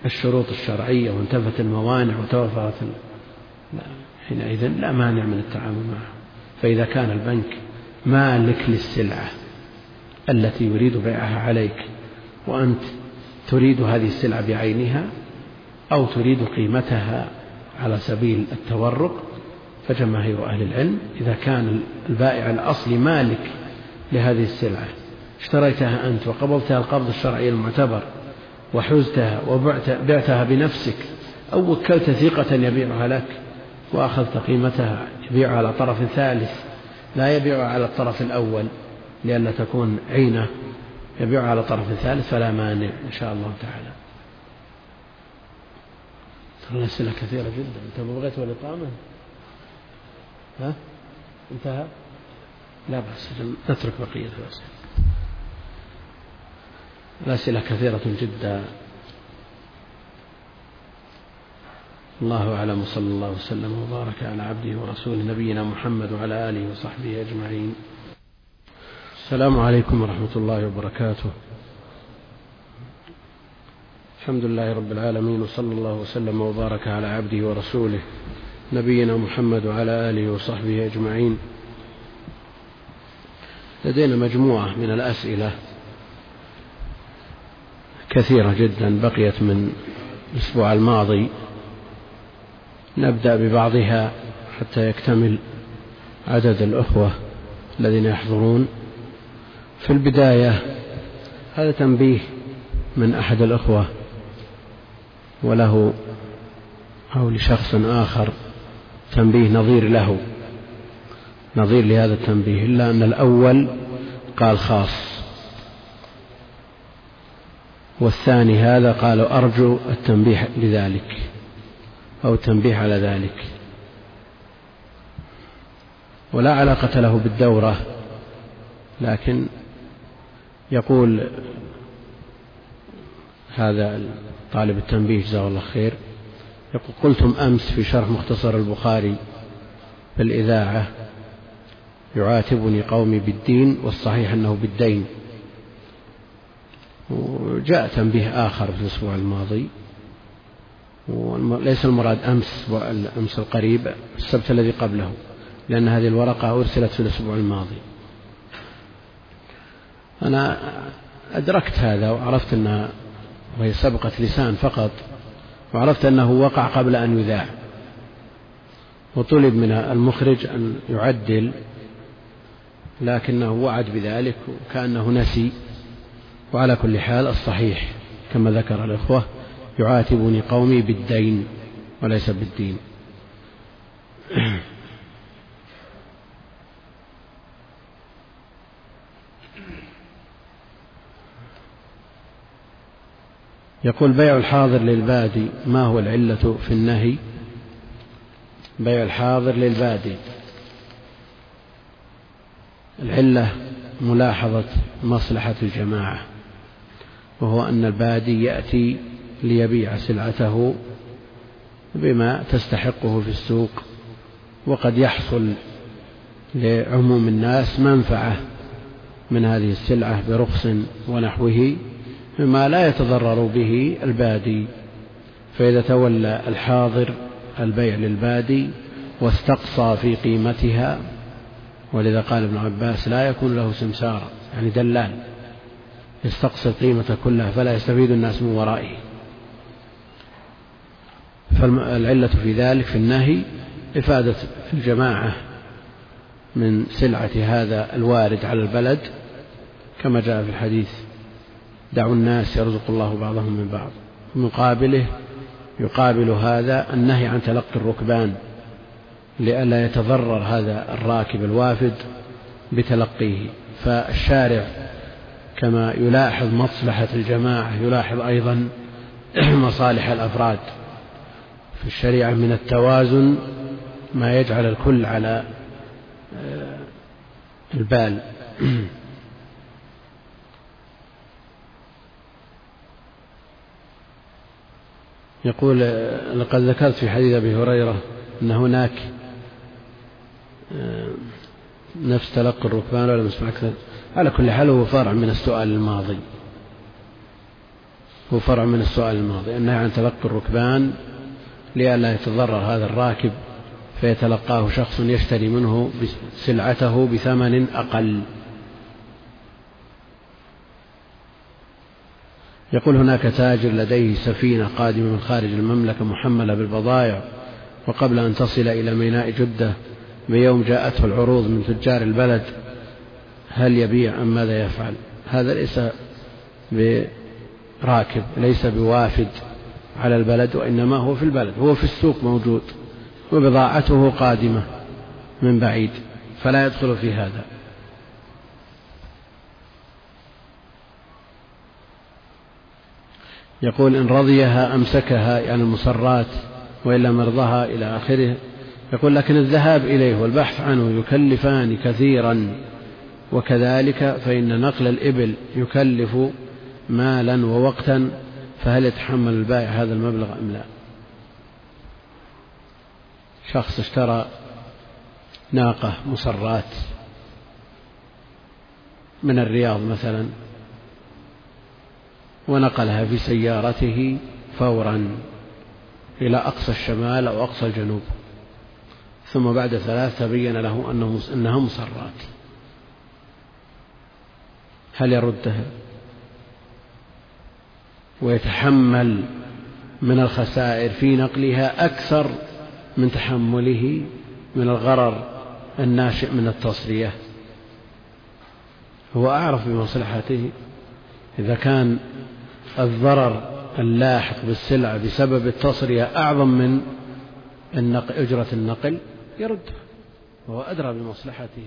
الشروط الشرعية وانتفت الموانع وتوفرت حينئذ لا مانع من التعامل معه. فإذا كان البنك مالك للسلعة التي يريد بيعها عليك وأنت تريد هذه السلعة بعينها أو تريد قيمتها على سبيل التورق فجماهير أهل العلم إذا كان البائع الأصلي مالك لهذه السلعة اشتريتها أنت وقبضتها القبض الشرعي المعتبر وحزتها وبعتها بنفسك أو وكلت ثقة يبيعها لك وأخذت قيمتها يبيعها على طرف ثالث لا يبيعها على الطرف الأول. لئلا تكون عينة يبيعها على طرف ثالث فلا مانع إن شاء الله تعالى. ترى الأسئلة كثيرة جدا. أنت بغيت الإقامة ها؟ انتهى؟ لا بأس نترك بقية الأسئلة. الأسئلة كثيرة جدا. الله أعلم وصلى الله وسلم وبارك على عبده ورسوله نبينا محمد وعلى آله وصحبه أجمعين. السلام عليكم ورحمة الله وبركاته. الحمد لله رب العالمين وصلى الله وسلم وبارك على عبده ورسوله نبينا محمد وعلى آله وصحبه أجمعين. لدينا مجموعة من الأسئلة كثيرة جدا بقيت من الأسبوع الماضي. نبدأ ببعضها حتى يكتمل عدد الأخوة الذين يحضرون. في البداية هذا تنبيه من أحد الأخوة وله أو لشخص آخر تنبيه نظير له نظير لهذا التنبيه إلا أن الأول قال خاص والثاني هذا قالوا أرجو التنبيه لذلك أو التنبيه على ذلك. ولا علاقة له بالدورة لكن يقول هذا طالب التنبيه جزاه الله خير يقول قلتم أمس في شرح مختصر البخاري بالإذاعة يعاتبني قومي بالدين والصحيح أنه بالدين. وجاء تنبيه آخر في الأسبوع الماضي وليس المراد أمس الأمس القريب السبت الذي قبله لأن هذه الورقة أرسلت في الأسبوع الماضي. أنا أدركت هذا وعرفت أنها وهي سبقة لسان فقط وعرفت أنه وقع قبل أن يذاع. وطلب من المخرج أن يعدل لكنه وعد بذلك وكأنه نسي. وعلى كل حال الصحيح كما ذكر الإخوة يعاتبني قومي بالدين وليس بالدين. يقول بيع الحاضر للبادي ما هو العلة في النهي؟ بيع الحاضر للبادي. العلة ملاحظة مصلحة الجماعة وهو أن البادي يأتي ليبيع سلعته بما تستحقه في السوق وقد يحصل لعموم الناس منفعة من هذه السلعة برخص ونحوه. مما لا يتضرر به البادي فإذا تولى الحاضر البيع للبادي واستقصى في قيمتها ولذا قال ابن عباس لا يكون له سمسار يعني دلال يستقصي القيمة كلها فلا يستفيد الناس من ورائه. فالعلة في ذلك في النهي إفادة الجماعة من سلعة هذا الوارد على البلد كما جاء في الحديث دعوا الناس يرزق الله بعضهم من بعض. مقابله يقابل هذا النهي عن تلقي الركبان لئلا يتضرر هذا الراكب الوافد بتلقيه. فالشارع كما يلاحظ مصلحة الجماعة يلاحظ أيضا مصالح الأفراد. في الشريعة من التوازن ما يجعل الكل على آه، البال. يقول لقد ذكرت في حديث أبي هريرة أن هناك آه، نفس تلقي الركبان ولا نفس أكثر على كل حال هو فرع من السؤال الماضي. هو فرع من السؤال الماضي. النهي عن تلقي الركبان لئلا يتضرر هذا الراكب فيتلقاه شخص يشتري منه سلعته بثمن أقل. يقول هناك تاجر لديه سفينة قادمة من خارج المملكة محملة بالبضائع وقبل أن تصل إلى ميناء جدة بيوم جاءته العروض من تجار البلد هل يبيع أم ماذا يفعل؟ هذا ليس براكب ليس بوافد على البلد وإنما هو في البلد هو في السوق موجود وبضاعته قادمة من بعيد فلا يدخل في هذا. يقول إن رضيها أمسكها يعني المصرات وإن لم يرضها إلى آخره. يقول لكن الذهاب إليه والبحث عنه يكلفان كثيرا. وكذلك فإن نقل الإبل يكلف مالا ووقتا فهل يتحمل البائع هذا المبلغ أم لا؟ شخص اشترى ناقة مصرات من الرياض مثلا. ونقلها في سيارته فورا إلى أقصى الشمال أو أقصى الجنوب. ثم بعد ثلاث تبين له أنه أنها مصرات هل يردها؟ ويتحمل من الخسائر في نقلها أكثر من تحمله من الغرر الناشئ من التصرية. هو أعرف بمصلحته. إذا كان الضرر اللاحق بالسلعة بسبب التصرية أعظم من أجرة النقل يردها وهو أدرى بمصلحته.